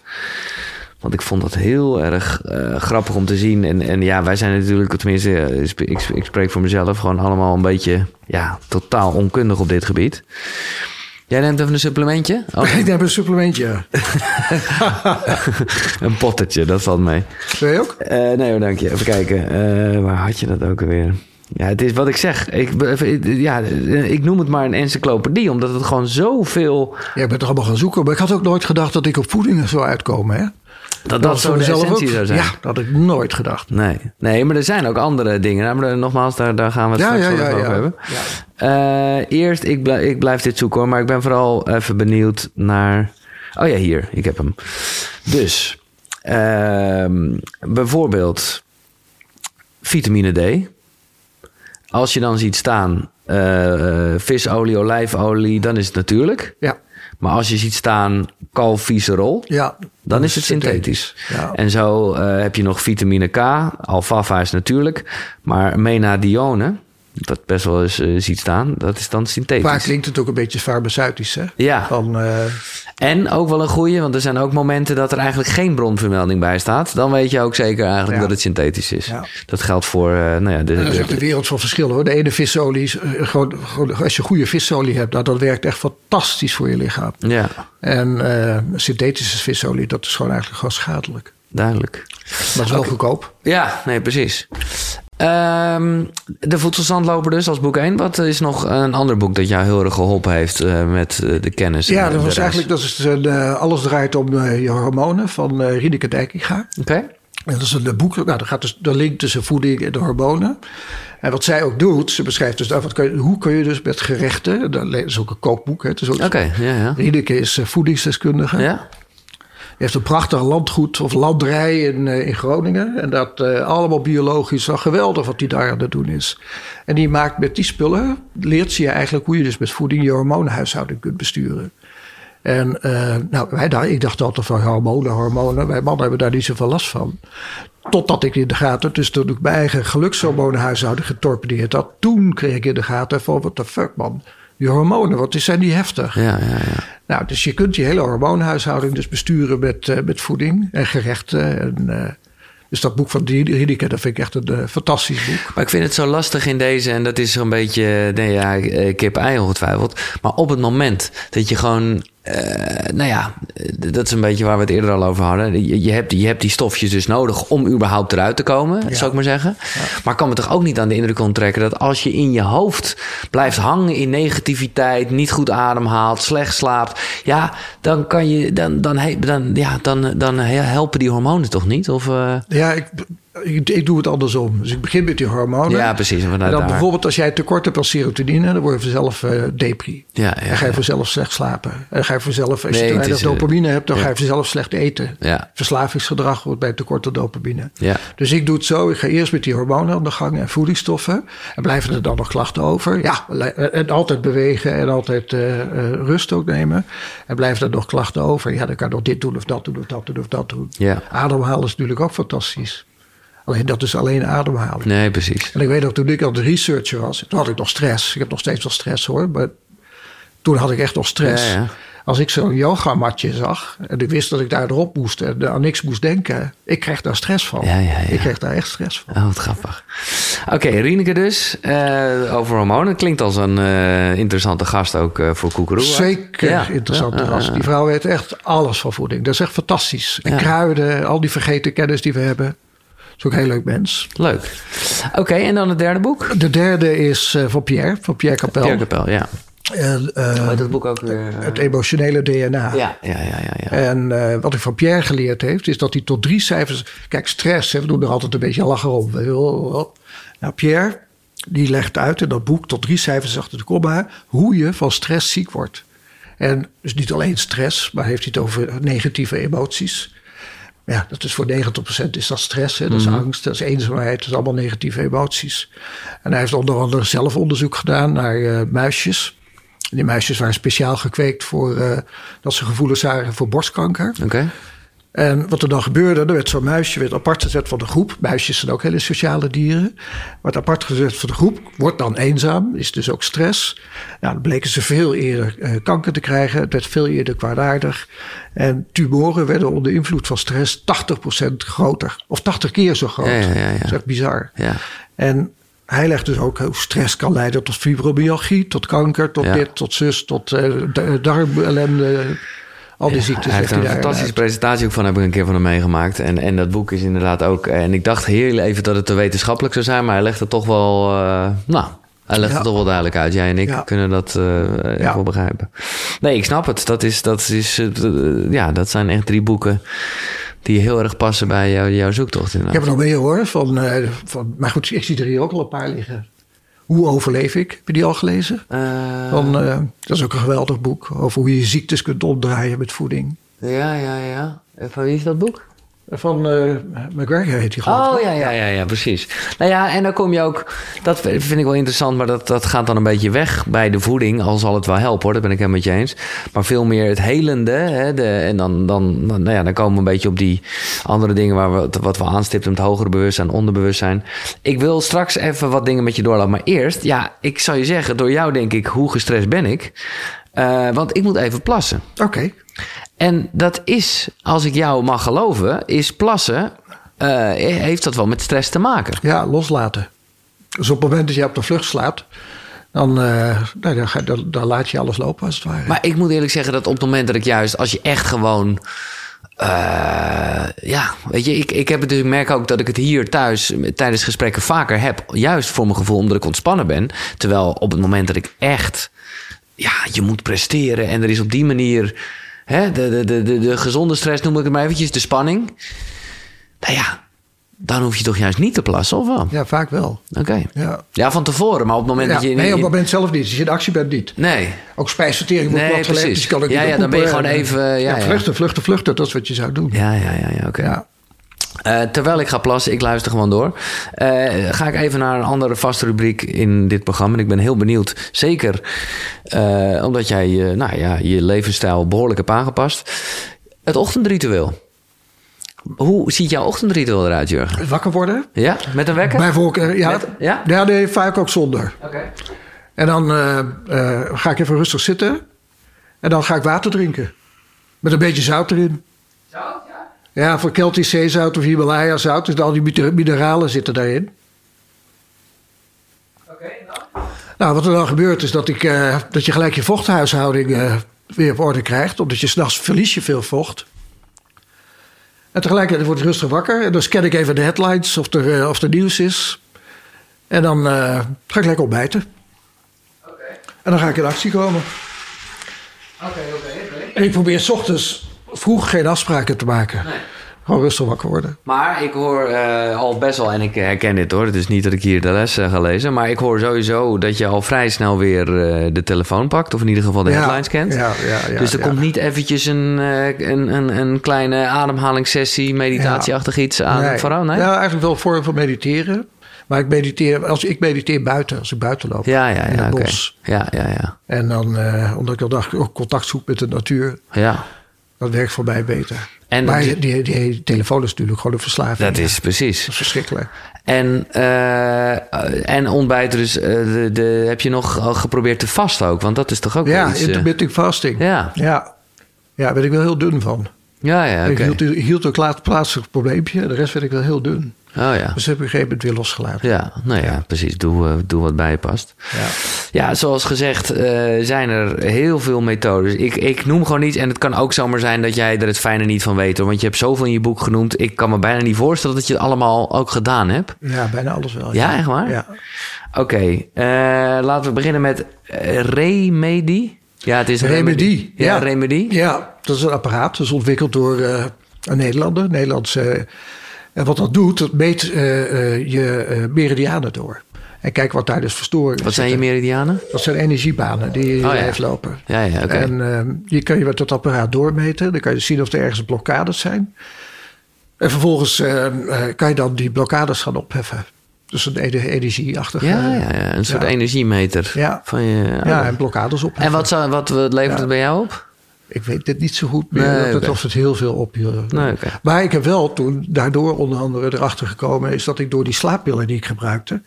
Want ik vond dat heel erg uh, grappig om te zien. En, en ja, wij zijn natuurlijk, tenminste, ik, ik spreek voor mezelf, gewoon allemaal een beetje, ja, totaal onkundig op dit gebied. Jij neemt even een supplementje? Oh. Ik neem een supplementje. een pottertje, dat valt mee. Wil je ook? Uh, nee dank je. Even kijken. Uh, waar had je dat ook alweer? Ja, het is wat ik zeg. Ik, ja, ik noem het maar een encyclopedie, omdat het gewoon zoveel... Jij bent er allemaal gaan zoeken, maar ik had ook nooit gedacht dat ik op voeding zou uitkomen, hè? Dat dat, zo de essentie zou zijn. Ja, dat had ik nooit gedacht. Nee, nee maar er zijn ook andere dingen. Maar nogmaals, daar, daar gaan we het straks ja, over hebben. Uh, eerst, ik blijf, ik blijf dit zoeken hoor. Maar ik ben vooral even benieuwd naar... Oh ja, hier. Ik heb hem. Dus, uh, bijvoorbeeld vitamine D. Als je dan ziet staan uh, visolie, olijfolie, dan is het natuurlijk. Ja. Maar als je ziet staan calciferol, ja, dan is het synthetisch. Ja. En zo uh, heb je nog vitamine K, alfalfa is natuurlijk, maar menadione, dat best wel eens uh, ziet staan, dat is dan synthetisch. Vaak klinkt het ook een beetje farmaceutisch, hè? Ja. Van, uh... En ook wel een goede, want er zijn ook momenten dat er eigenlijk geen bronvermelding bij staat. Dan weet je ook zeker eigenlijk dat het synthetisch is. Ja. Dat geldt voor, uh, nou ja... De, dat is echt de wereld van verschillen hoor. De ene visolie, is, gewoon, gewoon, als je goede visolie hebt, nou, dat werkt echt fantastisch voor je lichaam. Ja. En synthetische visolie, dat is gewoon eigenlijk gewoon schadelijk. Duidelijk. Maar het is wel goedkoop. Ja, nee, precies. Um, de Voedselzandloper dus als boek 1. Wat is nog een ander boek dat jou heel erg geholpen heeft uh, met uh, de kennis? Ja, dat was eigenlijk dat is een, uh, Alles draait om je hormonen van Rieneke Dijkinga. Oké. Okay. En dat is een boek, nou, daar gaat dus de link tussen voeding en de hormonen. En wat zij ook doet, ze beschrijft dus wat kun je, hoe kun je dus met gerechten, dat is ook een kookboek. Oké, okay, ja, ja. Rieneke is voedingsdeskundige. Ja heeft een prachtig landgoed of landrij in, uh, in Groningen. En dat uh, allemaal biologisch. Wel geweldig wat hij daar aan het doen is. En die maakt met die spullen, leert ze je eigenlijk hoe je dus met voeding je hormonenhuishouding kunt besturen. En uh, nou, wij daar, ik dacht altijd van hormonen, hormonen. Wij mannen hebben daar niet zoveel last van. Totdat ik in de gaten, dus toen ik mijn eigen gelukshormonenhuishouding getorpedeerd had. Toen kreeg ik in de gaten van, what the fuck man die hormonen, wat zijn die heftig. Ja, ja, ja. Nou, dus je kunt je hele hormoonhuishouding dus besturen met, uh, met voeding en gerechten. En, uh, dus dat boek van Riedeke, dat vind ik echt een uh, fantastisch boek. Maar ik vind het zo lastig in deze, en dat is zo'n beetje, nee ja, kip-ei ongetwijfeld. Maar op het moment dat je gewoon uh, nou ja, dat is een beetje waar we het eerder al over hadden. Je, je, hebt, je hebt die stofjes dus nodig om überhaupt eruit te komen, ja. zou ik maar zeggen. Ja. Maar ik kan me toch ook niet aan de indruk onttrekken dat als je in je hoofd blijft hangen in negativiteit, niet goed ademhaalt, slecht slaapt, ja, dan kan je, dan, dan, dan, ja, dan, dan helpen die hormonen toch niet? Of, uh... Ja, ik, ik, ik, doe het andersom. Dus ik begin met die hormonen. Ja, precies. En dan daar. bijvoorbeeld als jij tekort hebt aan serotonine, dan word je vanzelf uh, depri. Ja, ja, dan ga je vanzelf slecht slapen. En dan ga je vanzelf, als nee, je weinig dopamine hebt, dan ja. ga je vanzelf slecht eten. Ja. Verslavingsgedrag wordt bij tekort aan dopamine. Ja. Dus ik doe het zo. Ik ga eerst met die hormonen aan de gang en voedingsstoffen. En blijven er dan nog klachten over? Ja, en altijd bewegen en altijd uh, uh, rust ook nemen. En blijven er nog klachten over? Ja, dan kan je nog dit doen of dat doen of dat doen of dat doen. Ja. Ademhalen is natuurlijk ook fantastisch. Alleen dat is alleen ademhaling. Nee, precies. En ik weet nog, toen ik al de researcher was, toen had ik nog stress. Ik heb nog steeds wel stress hoor, maar toen had ik echt nog stress. Ja, ja. Als ik zo'n yogamatje zag en ik wist dat ik daar erop moest en aan niks moest denken, ik kreeg daar stress van. Ja, ja, ik kreeg daar echt stress van. Oh, wat grappig. Oké, okay, Rieneke dus, uh, over hormonen. Klinkt als een uh, interessante gast ook uh, voor Koekeroe. Zeker interessante gast. Die vrouw weet echt alles van voeding. Dat is echt fantastisch. En kruiden, al die vergeten kennis die we hebben is ook een heel leuk mens. Leuk. Oké, en dan het derde boek? De derde is uh, van Pierre, van Pierre Capel. Pierre Capel, ja. En, uh, dat boek ook weer. Uh... Het emotionele DNA. Ja, ja, ja. ja, ja. En uh, wat ik van Pierre geleerd heeft, is dat hij tot drie cijfers. Kijk, stress, hè, we doen er altijd een beetje lachen om. Nou, Pierre, die legt uit in dat boek tot drie cijfers achter de komma. hoe je van stress ziek wordt. En dus niet alleen stress, maar heeft hij het over negatieve emoties. Ja, dat is voor 90% is dat stress, hè? dat is mm -hmm. angst, dat is eenzaamheid, dat is allemaal negatieve emoties. En hij heeft onder andere zelf onderzoek gedaan naar uh, muisjes. Die muisjes waren speciaal gekweekt voor uh, dat ze gevoelens zagen voor borstkanker. Okay. En wat er dan gebeurde, er werd zo'n muisje werd apart gezet van de groep. Muisjes zijn ook hele sociale dieren. Wordt apart gezet van de groep, wordt dan eenzaam, is dus ook stress. Nou, dan bleken ze veel eerder uh, kanker te krijgen. Het werd veel eerder kwaadaardig. En tumoren werden onder invloed van stress 80% groter. Of 80 keer zo groot. Ja, ja, ja, Dat is echt bizar. Ja. En hij legt dus ook hoe stress kan leiden tot fibromyalgie, tot kanker, tot dit, tot zus, tot uh, darmellende al die ziektes. Hij heeft een fantastische presentatie ook van, heb ik een keer van hem meegemaakt. En, en dat boek is inderdaad ook... En ik dacht heel even dat het te wetenschappelijk zou zijn, maar hij legt het toch wel... Uh, nou, hij legt het toch wel duidelijk uit. Jij en ik kunnen dat uh, ja. wel begrijpen. Nee, ik snap het. Dat, is, dat, is, uh, ja, dat zijn echt drie boeken die heel erg passen bij jou, jouw zoektocht. Inderdaad. Ik heb er nog meer hoor. Van, uh, van, maar goed, ik zie er hier ook al een paar liggen. Hoe overleef ik? Heb je die al gelezen? Uh, Van, uh, dat is ook een geweldig boek over hoe je ziektes kunt omdraaien met voeding. Ja, ja, ja. En van wie is dat boek? Van uh, McGregor heet hij gewoon. Oh ja, ja, ja, ja, precies. Nou ja, en dan kom je ook. Dat vind ik wel interessant, maar dat, dat gaat dan een beetje weg bij de voeding. Al zal het wel helpen hoor, dat ben ik helemaal met je eens. Maar veel meer het helende. Hè, de, en dan, dan, dan, nou ja, dan komen we een beetje op die andere dingen waar we, wat we aanstippen: het hogere bewustzijn, onderbewustzijn. Ik wil straks even wat dingen met je doorlopen. Maar eerst, ja, ik zou je zeggen, door jou denk ik, hoe gestrest ben ik? Uh, want ik moet even plassen. Oké. En dat is, als ik jou mag geloven, is plassen, uh, heeft dat wel met stress te maken. Ja, loslaten. Dus op het moment dat je op de vlucht slaat, dan, uh, dan, dan, dan, laat je alles lopen als het ware. Maar ik moet eerlijk zeggen dat op het moment dat ik juist, als je echt gewoon. Uh, ja, weet je, ik, ik, heb het dus, ik merk ook dat ik het hier thuis tijdens gesprekken vaker heb. Juist voor mijn gevoel omdat ik ontspannen ben. Terwijl op het moment dat ik echt, ja, je moet presteren en er is op die manier hè, de, de, de, de, gezonde stress noem ik het maar eventjes, de spanning. Nou ja, dan hoef je toch juist niet te plassen, of wel? Ja, vaak wel. Oké. Ja. ja, van tevoren, maar op het moment ja, dat je... Nee, op het moment zelf niet. Als je in actie bent, niet. Nee. Ook spijsvertering wordt nee, precies. Dus je kan ook ja, ja, dan ben je gewoon even... Ja, ja, vluchten, vluchten, vluchten. Dat is wat je zou doen. Ja, ja, ja, ja oké. Uh, terwijl ik ga plassen, ik luister gewoon door. Uh, ga ik even naar een andere vaste rubriek in dit programma. En ik ben heel benieuwd. Zeker uh, omdat jij nou ja, je levensstijl behoorlijk hebt aangepast. Het ochtendritueel. Hoe ziet jouw ochtendritueel eruit, Jurgen? Wakker worden. Ja, met een wekker? Bij voorkeur, ja. Met, ja? ja, nee, vaak ook zonder. Oké. Okay. En dan ga ik even rustig zitten. En dan ga ik water drinken. Met een beetje zout erin. Zout? Ja, voor Keltisch zeezout of Himalaya zout. Dus al die mineralen zitten daarin. Oké, okay, nou. Nou, wat er dan gebeurt is dat, ik, uh, dat je gelijk je vochthuishouding uh, weer op orde krijgt. Omdat je s'nachts verlies je veel vocht. En tegelijkertijd word ik rustig wakker. En dan scan ik even de headlines of er, uh, of er nieuws is. En dan ga ik lekker ontbijten. Oké. Okay. En dan ga ik in actie komen. Oké, okay, oké. En ik probeer s ochtends vroeg geen afspraken te maken. Nee. Gewoon rustig wakker worden. Maar ik hoor uh, al best wel, en ik herken dit hoor. Het is niet dat ik hier de les uh, ga lezen. Maar ik hoor sowieso dat je al vrij snel weer uh, de telefoon pakt. Of in ieder geval de ja, headlines kent. Ja, ja, dus er komt niet eventjes een, een, een, een, kleine ademhalingssessie, meditatieachtig iets aan nee. vooral? Nee? Ja, eigenlijk wel vorm van mediteren. Maar ik mediteer, als ik mediteer buiten, als ik buiten loop. Ja, ja, ja. In het okay. bos. Ja, ja, ja. En dan, omdat ik al dag ook contact zoek met de natuur. Ja. Dat werkt voor mij beter. En maar die, die, die, telefoon is natuurlijk gewoon een verslaving. Dat is precies. Dat is verschrikkelijk. En, uh, en ontbijten dus, uh, de, de, heb je nog geprobeerd te vasten ook? Want dat is toch ook ja, iets... Ja, intermittent uh, fasting. Ja. ja. Ja, daar ben ik wel heel dun van. Ja, ja, oké. Okay. Ik hield, hield een plaatselijk probleempje. De rest werd ik wel heel dun. Oh ja. Dus heb ik op een gegeven moment weer losgelaten. Ja, nou ja, ja. precies. Doe, uh, doe wat bij je past. Ja, ja zoals gezegd uh, zijn er heel veel methodes. Ik, ik noem gewoon iets en het kan ook zomaar zijn dat jij er het fijne niet van weet. Hoor. Want je hebt zoveel in je boek genoemd. Ik kan me bijna niet voorstellen dat je het allemaal ook gedaan hebt. Ja, bijna alles wel. Ja, echt waar? Ja. Oké, okay. uh, laten we beginnen met Remedy. Ja, het is Remedy. Remedy. Ja, ja, Remedy. Ja, dat is een apparaat. Dat is ontwikkeld door een Nederlander. Nederlandse... En wat dat doet, dat meet uh, uh, je uh, meridianen door. En kijk wat daar dus verstoringen Wat zijn je meridianen? Dat zijn energiebanen die je oh, ja. lopen. Ja. En uh, die kun je met dat apparaat doormeten. Dan kan je zien of er ergens blokkades zijn. En vervolgens uh, kan je dan die blokkades gaan opheffen. Dus een energieachtige... Ja, ja, ja, een soort energiemeter. Ja, van je, ja en blokkades opheffen. En wat, zou, wat levert het bij jou op? Ik weet dit niet zo goed meer. Nee, dat het, of het heel veel op je. Nee. Maar ik heb wel toen daardoor onder andere erachter gekomen is dat ik door die slaappillen die ik gebruikte,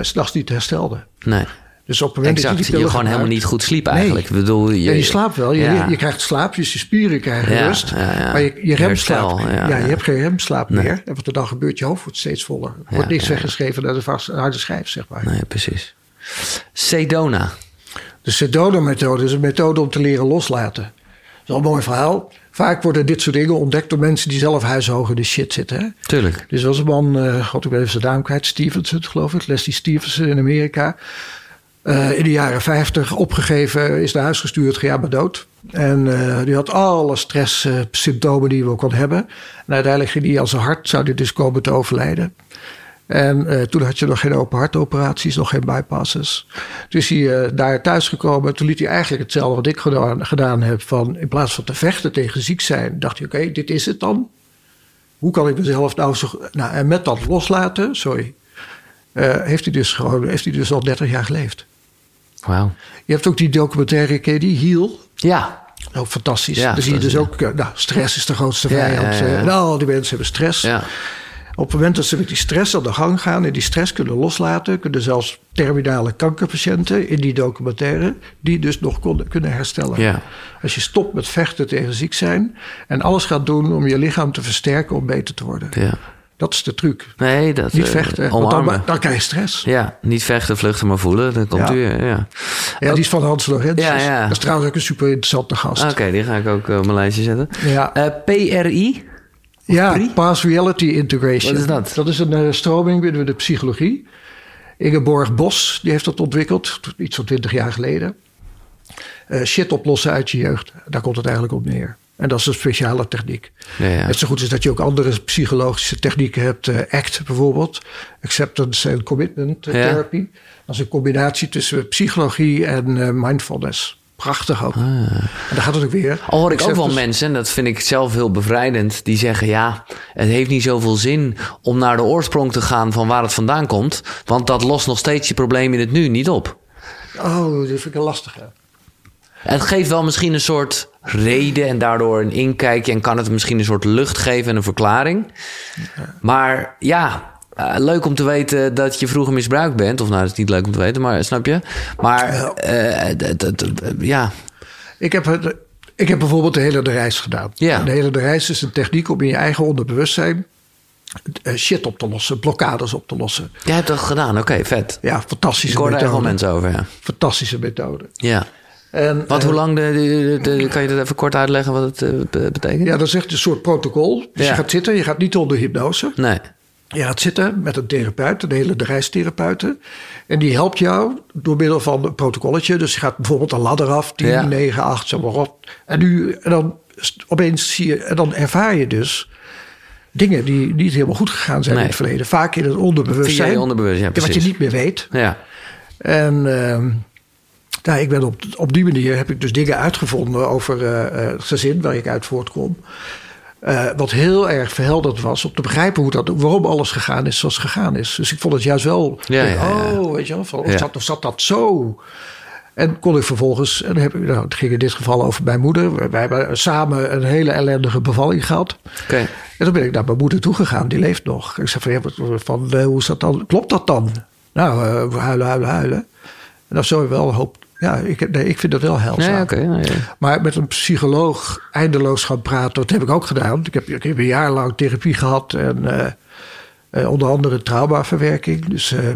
s s'nachts niet herstelde. Nee. Dus op het moment Exact. dat Je je die pillen gewoon helemaal niet goed sliep Nee. eigenlijk. Ik bedoel, je, Ja, je slaapt wel. Je, Ja. je krijgt slaap, dus je spieren krijgen Ja, rust. Maar je, je remslaap, ja, je hebt geen remslaap Nee. meer. En wat er dan gebeurt, je hoofd wordt steeds voller. Er wordt niks weggeschreven naar de vast- harde schijf, zeg maar. Nee, precies. Sedona. De Sedona-methode is een methode om te leren loslaten. Dat is wel een mooi verhaal. Vaak worden dit soort dingen ontdekt door mensen die zelf huishoog in de shit zitten. Hè? Tuurlijk. Dus was een man, eh god ik ben even zijn naam kwijt, Stevenson geloof ik, Leslie Stevenson in Amerika. Eh, in de jaren 50 opgegeven, is naar huis gestuurd, ga ja maar dood. En eh, die had alle stresssymptomen die je wel kon hebben. En uiteindelijk ging hij aan zijn hart, zou hij dus komen te overlijden. En eh, toen had je nog geen open hartoperaties, nog geen bypasses. Dus hij eh, daar thuis gekomen. Toen liet hij eigenlijk hetzelfde wat ik gedaan, gedaan heb. Van, in plaats van te vechten tegen ziek zijn, dacht hij: oké, dit is het dan. Hoe kan ik mezelf nou zo. Nou, en met dat loslaten, sorry. eh, heeft, hij dus gewoon, heeft hij dus al 30 jaar geleefd. Wauw. Je hebt ook die documentaire, ken je die? Heal. Ja. Ook fantastisch. Ja, Dan zie je dus fantastisch, ook, nou, stress is de grootste Ja, vijand. ja, Nou, al die mensen hebben stress. Ja. Op het moment dat ze met die stress aan de gang gaan en die stress kunnen loslaten, kunnen zelfs terminale kankerpatiënten in die documentaire, die dus nog konden, kunnen herstellen. Ja. Als je stopt met vechten tegen ziek zijn en alles gaat doen om je lichaam te versterken om beter te worden. ja. Dat is de truc. Nee, dat... Niet eh, vechten, Omarmen. dan, dan krijg je stress. Ja, niet vechten, vluchten, maar voelen. Dan komt Ja. u, ja. Ja, die is van Hans Lorenz. Ja, ja. Dat is trouwens ook een super interessante gast. Oké, die ga ik ook eh, op mijn lijstje zetten. Ja. Eh, PRI? Ja, PRI? Past Reality Integration. Wat is dat? Dat is een eh, stroming binnen de psychologie. Ingeborg Bos, die heeft dat ontwikkeld, iets van twintig jaar geleden. Eh, shit oplossen uit je jeugd, daar komt het eigenlijk op neer. En dat is een speciale techniek. Ja, ja. Net zo goed is dat je ook andere psychologische technieken hebt. eh, ACT bijvoorbeeld, Acceptance and Commitment Ja. Therapy. Dat is een combinatie tussen psychologie en mindfulness. Prachtig ook. En daar gaat het ook weer. Al hoor ik ook wel Acceptance- mensen, en dat vind ik zelf heel bevrijdend, die zeggen: ja, het heeft niet zoveel zin om naar de oorsprong te gaan van waar het vandaan komt, want dat lost nog steeds je probleem in het nu niet op. Oh, dat vind ik een lastige. Het geeft wel misschien een soort reden en daardoor een inkijkje en kan het misschien een soort lucht geven en een verklaring. Maar ja, eh, leuk om te weten dat je vroeger misbruikt bent. Of nou, dat is niet leuk om te weten, maar snap je? Maar eh, ja, Ik heb, het, ik heb bijvoorbeeld de hele de reis gedaan. Ja. De hele de reis is een techniek om in je eigen onderbewustzijn eh, shit op te lossen, blokkades op te lossen. jij hebt dat gedaan. Oké, vet. Ja, fantastische Ik hoor er methode. mensen over, ja. Fantastische methode. Ja. En, Wat, eh, hoe lang, de, de, de- kan je dat even kort uitleggen wat het eh, be- betekent? Ja, dat is echt een soort protocol. Dus Ja. je gaat zitten, je gaat niet onder hypnose. Nee. Je gaat zitten met een therapeut, een hele reistherapeuten. En die helpt jou door middel van een protocolletje. Dus je gaat bijvoorbeeld een ladder af, 10, Ja. 9, 8, zo maar op. En, nu, en dan opeens zie je, en dan ervaar je dus dingen die niet helemaal goed gegaan zijn Nee. in het verleden. Vaak in het onderbewustzijn. Via onderbewustzijn, ja, wat je niet meer weet. Ja. En nou, ik ben op, op die manier heb ik dus dingen uitgevonden over eh, eh, het gezin waar ik uit voortkom. Eh, wat heel erg verhelderd was om te begrijpen hoe dat, waarom alles gegaan is zoals het gegaan is. Dus ik vond het juist wel. Ja, ja, ja. Oh, weet je wel, van, of, zat, of zat dat zo? En kon ik vervolgens, en dan heb nou, het ging in dit geval over mijn moeder. Wij hebben samen een hele ellendige bevalling gehad. En toen ben ik naar mijn moeder toegegaan, die leeft nog. Ik zei van, ja, van eh, hoe is dat dan? Klopt dat dan? Nou, eh, huilen, huilen, huilen. En dan zou je wel een hoop... Ja, ik, nee, ik vind dat wel. Nee, ja. Maar met een psycholoog eindeloos gaan praten, dat heb ik ook gedaan. Ik heb, ik heb een jaar lang therapie gehad en eh, eh, onder andere traumaverwerking. Dus, eh,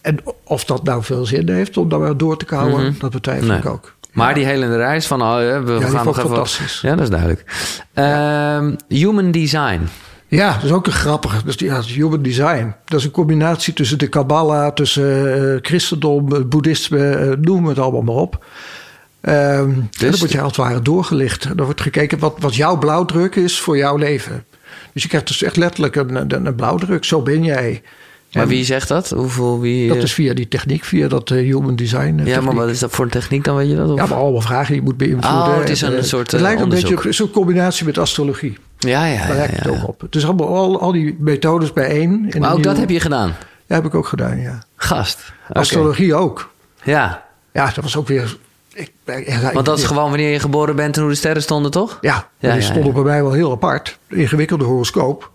en of dat nou veel zin heeft om daar maar door te kouwen, Mhm. dat betwijfel ik ook. Maar die hele reis van, oh, ja, we die gaan nog even... fantastisch. Ja, dat is duidelijk. Ehm, human design. Ja, dat is ook een grappige. Dus ja, human design. Dat is een combinatie tussen de Kabbalah, tussen eh, christendom, eh, boeddhisme, eh, noem het allemaal maar op. Ehm, en dan word je als het ware doorgelicht. Dan wordt gekeken wat, wat jouw blauwdruk is voor jouw leven. Dus je krijgt dus echt letterlijk een, een, een blauwdruk. Zo ben jij. Maar En wie zegt dat? Hoeveel, wie... Dat is via die techniek, via dat human design. ja, maar wat is dat voor een techniek dan, weet je dat? Of? Ja, maar allemaal vragen die je moet beïnvloeden. Oh, het is En, een eh, soort, Het lijkt een beetje op zo'n combinatie met astrologie. Ja, ja, Daar het ook op. Allemaal al, al die methodes bijeen. in Maar ook dat heb je gedaan? Ja, heb ik ook gedaan, ja. Gast. Astrologie ook. Ja. Ja, dat was ook weer Ik, ik- Want dat is gewoon wanneer je geboren bent en hoe de sterren stonden, toch? Ja, Ja, die ja, stond ja. bij mij wel heel apart. Ingewikkelde horoscoop.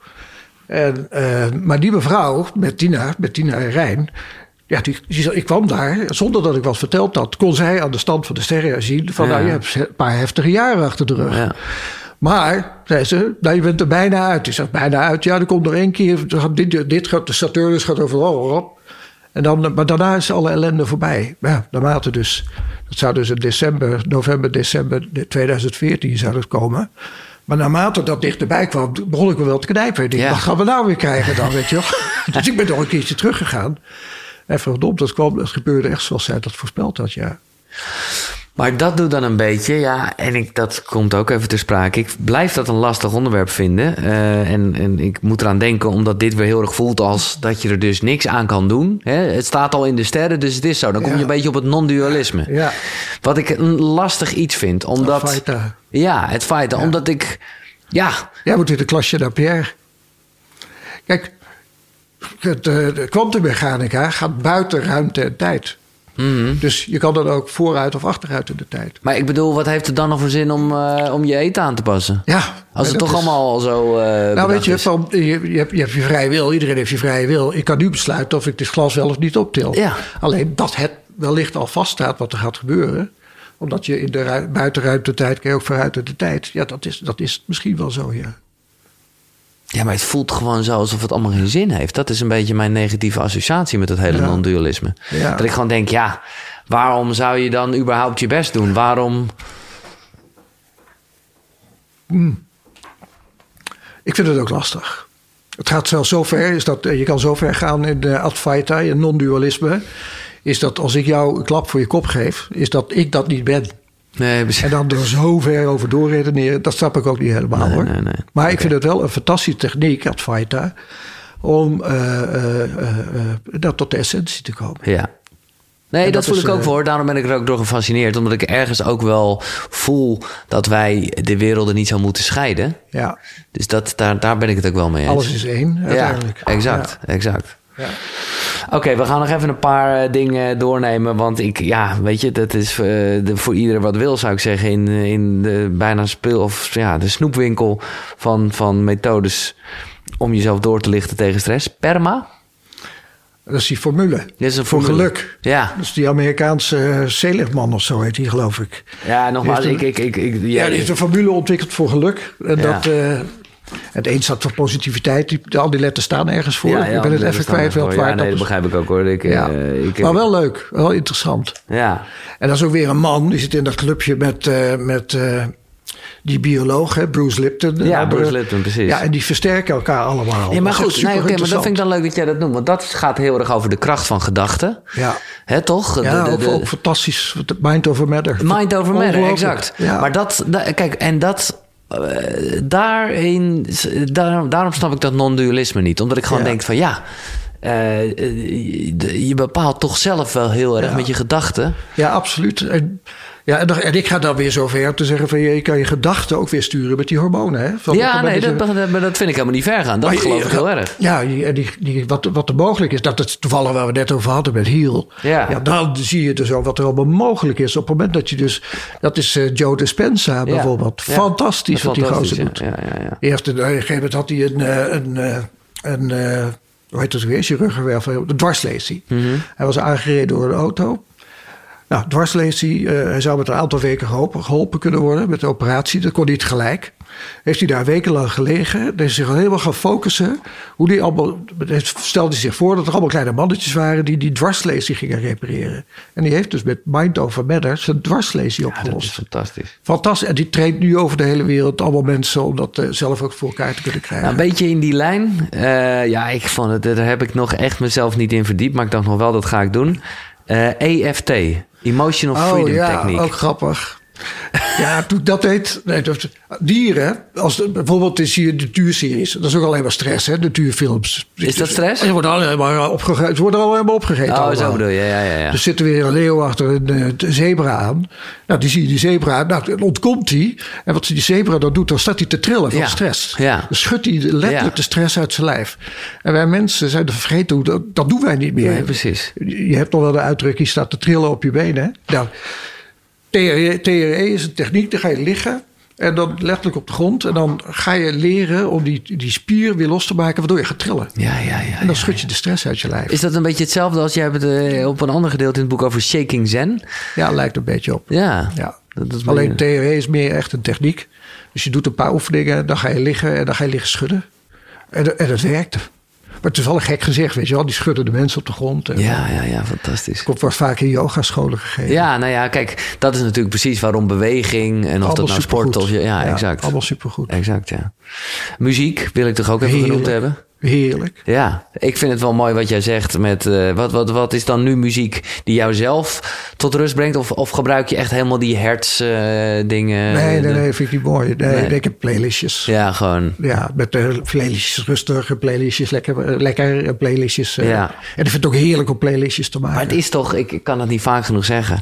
En, eh, maar die mevrouw, met Tina, met Tina Rijn... Ja, die, die ik kwam daar, zonder dat ik wat verteld had... kon zij aan de stand van de sterren zien... van nou, je hebt een paar heftige jaren achter de rug. Maar, zei ze, nou, je bent er bijna uit. Ik zeg, bijna uit? Ja, er komt nog één keer... er Dit, dit gaat, de Saturnus gaat over... oh, oh. En dan, maar daarna is alle ellende voorbij. Ja, naarmate dus... Dat zou dus in december, november, december 2014 zou dat komen. Maar naarmate dat dichterbij kwam, begon ik me wel te knijpen. Ik dacht, Ja. wat gaan we nou weer krijgen dan, weet je wel? dus ik ben nog een keertje teruggegaan. En verdomd, dat, kwam, dat gebeurde echt zoals zij dat voorspeld had, ja. Maar dat doet dan een beetje, ja, en ik, dat komt ook even ter sprake. Ik blijf dat een lastig onderwerp vinden. Eh, en, en ik moet eraan denken, omdat dit weer heel erg voelt als dat je er dus niks aan kan doen. Hè? Het staat al in de sterren, dus het is zo. Dan kom je een beetje op het non-dualisme. Ja, Wat ik een lastig iets vind, omdat... Feita. Ja, het feit, omdat ik... Ja, Jij moet in de klasje naar Pierre. Kijk, eh, de kwantummechanica gaat buiten ruimte en tijd. Mhm. Dus je kan dan ook vooruit of achteruit in de tijd. maar ik bedoel, wat heeft het dan nog voor zin om, eh, om je eten aan te passen? Ja, Als het dat toch is- allemaal al zo. eh Nou, weet je, van, je, je, hebt, je hebt je vrije wil. Iedereen heeft je vrije wil. Ik kan nu besluiten of ik dit glas wel of niet optil. Ja. Alleen dat het wellicht al vaststaat wat er gaat gebeuren. Omdat je in de ru- buitenruimtetijd kan je ook vooruit in de tijd. Ja, dat is, dat is misschien wel zo, ja. Ja, maar het voelt gewoon zo alsof het allemaal geen zin heeft. Dat is een beetje mijn negatieve associatie met het hele Ja. non-dualisme. Ja. Dat ik gewoon denk, ja, waarom zou je dan überhaupt je best doen? Waarom? Ik vind het ook lastig. Het gaat zelfs zo ver, is dat, eh, je kan zo ver gaan in de Advaita, in non-dualisme. Is dat als ik jou een klap voor je kop geef, is dat ik dat niet ben. Nee. En dan er zo ver over doorredeneren, dat snap ik ook niet helemaal Nee, hoor. nee. Maar ik vind het wel een fantastische techniek, Advaita, om eh, eh, eh, dat tot de essentie te komen. Ja. Nee, dat, dat voel is, ik ook voor. Daarom ben ik er ook door gefascineerd. Omdat ik ergens ook wel voel dat wij de werelden niet zo moeten scheiden. Ja, Dus dat, daar, daar ben ik het ook wel mee eens. alles is één uiteindelijk. Ja, exact, exact. Ja. Oké, we gaan nog even een paar eh, dingen doornemen. Want ik, ja, weet je, dat is eh, de, voor ieder wat wil, zou ik zeggen. In, in de bijna speel of ja, de snoepwinkel van, van methodes om jezelf door te lichten tegen stress. Perma. Dat is die formule. Dit is een Voor geluk. Ja, Dat is die Amerikaanse Seligman of zo heet die, geloof ik. ja nogmaals, ik, ik, ik, ik, Ja, ja, die heeft een formule ontwikkeld voor geluk. En Ja. dat, eh, het een staat voor positiviteit. Die, al die letters staan ergens voor. ja, ik ben het even kwijt welk Ja, nee, dat is. begrijp ik ook hoor. Ik, Ja. eh, ik, Maar wel leuk. Wel interessant. Ja, En dat is ook weer een man. Die zit in dat clubje met, eh, met eh, die bioloog, hè, Bruce Lipton. en ja Bruce Lipton, precies. Ja, en die versterken elkaar allemaal. Ja, maar Dat goed, nee, maar dat vind ik dan leuk dat jij dat noemt. Want dat gaat heel erg over de kracht van gedachten. Ja, Hè, toch? ja De- de- ook, de- ook fantastisch. Mind over matter. Mind over matter, exact. Ja. Maar dat, da- kijk, en dat, eh, daarin, daar, daarom snap ik dat non-dualisme niet. Omdat ik gewoon Ja. denk van ja, eh, eh, je, je bepaalt toch zelf wel heel erg Ja. met je gedachten. Ja, absoluut. En, ja, en, ik ga dan weer zo ver om te zeggen van je kan je gedachten ook weer sturen met die hormonen. Hè? Van het Ja, nee, dat dat, vind ik helemaal niet ver gaan. Dat Maar geloof ik heel erg. Ja, die, en die, die, wat, wat er mogelijk is, dat is toevallig waar we net over hadden met Hiel. Ja. dan zie je dus ook wat er allemaal mogelijk is. Op het moment dat je dus, dat is eh, Joe Dispenza bijvoorbeeld. Ja. Fantastisch wat die Fantastisch, gozer doet. ja, ja, ja, ja. Die heeft een, op een gegeven moment had hij een, eh, een, eh, een, eh, hoe heet dat weer, zijn ruggenwervel, een dwarslesie. Mhm. Hij was aangereden door een auto. Nou, dwarslesie, eh, hij zou met een aantal weken geholpen, geholpen kunnen worden met de operatie. Dat kon niet gelijk. Heeft hij daar wekenlang gelegen. Dan is hij zich helemaal gaan focussen. Hoe die allemaal, stelde hij zich voor dat er allemaal kleine mannetjes waren die die dwarslesie gingen repareren. En die heeft dus met Mind Over Matter zijn dwarslesie Ja, dat opgelost. is fantastisch. Fantastisch. En die traint nu over de hele wereld allemaal mensen om dat eh, zelf ook voor elkaar te kunnen krijgen. Nou, een beetje in die lijn. Eh, ja, ik vond het, daar heb ik nog echt mezelf niet in verdiept. Maar ik dacht nog wel, dat ga ik doen. EFT, Emotional Freedom oh ja, Technique. ook grappig. Ja, toen dat deed. Nee, dat, dieren, als de, bijvoorbeeld is hier de natuurseries. Dat is ook alleen maar stress, hè, natuurfilms. Is dat stress? Ze worden alleen maar opgegeten. Ze worden allemaal opgegeten. Oh, zo bedoel je. Ja, ja, ja. Er zit er weer een leeuw achter een eh, de zebra aan. Nou, die zie je die zebra. Nou, dan ontkomt hij. En wat die zebra dan doet, dan staat hij te trillen van Ja, stress. ja. Dan schudt hij letterlijk Ja. de stress uit zijn lijf. En wij mensen zijn er vergeten hoe dat, dat doen wij niet meer. Nee, precies. Je hebt nog wel de uitdrukking, staat te trillen op je benen. hè? Nou, TRE, TRE is een techniek, dan ga je liggen. En dan letterlijk op de grond. En dan ga je leren om die, die spier weer los te maken, waardoor je gaat trillen. Ja, ja, ja. En dan schud je de stress uit je lijf. Is dat een beetje hetzelfde als jij hebt het eh, op een ander gedeelte in het boek over shaking zen? Ja, lijkt een beetje op. Ja. Ja. Dat Alleen TRE is meer echt een techniek. Dus je doet een paar oefeningen, dan ga je liggen en dan ga je liggen schudden. En, en het werkt. Maar het is wel een gek gezegd, weet je wel. Die schudden de mensen op de grond. En Ja, ja, ja, fantastisch. Het wordt vaak in yogascholen gegeven. Ja, nou ja, kijk, dat is natuurlijk precies waarom beweging en of dat nou sport of... Ja, exact. Allemaal supergoed. Exact, ja. Muziek wil ik toch ook even genoemd hebben? Heerlijk. Ja, ik vind het wel mooi wat jij zegt met... eh, wat, wat, wat is dan nu muziek die jou zelf tot rust brengt? Of, of gebruik je echt helemaal die hertz eh, dingen? Nee, nee, nee, vind ik niet mooi. Nee, Nee. ik heb playlistjes. Ja, Ja, gewoon... met de playlistjes rustig, en playlistjes lekker, eh, playlistjes. eh. Ja. En ik vind het ook heerlijk om playlistjes te maken. Maar het is toch, ik, ik kan dat niet vaak genoeg zeggen.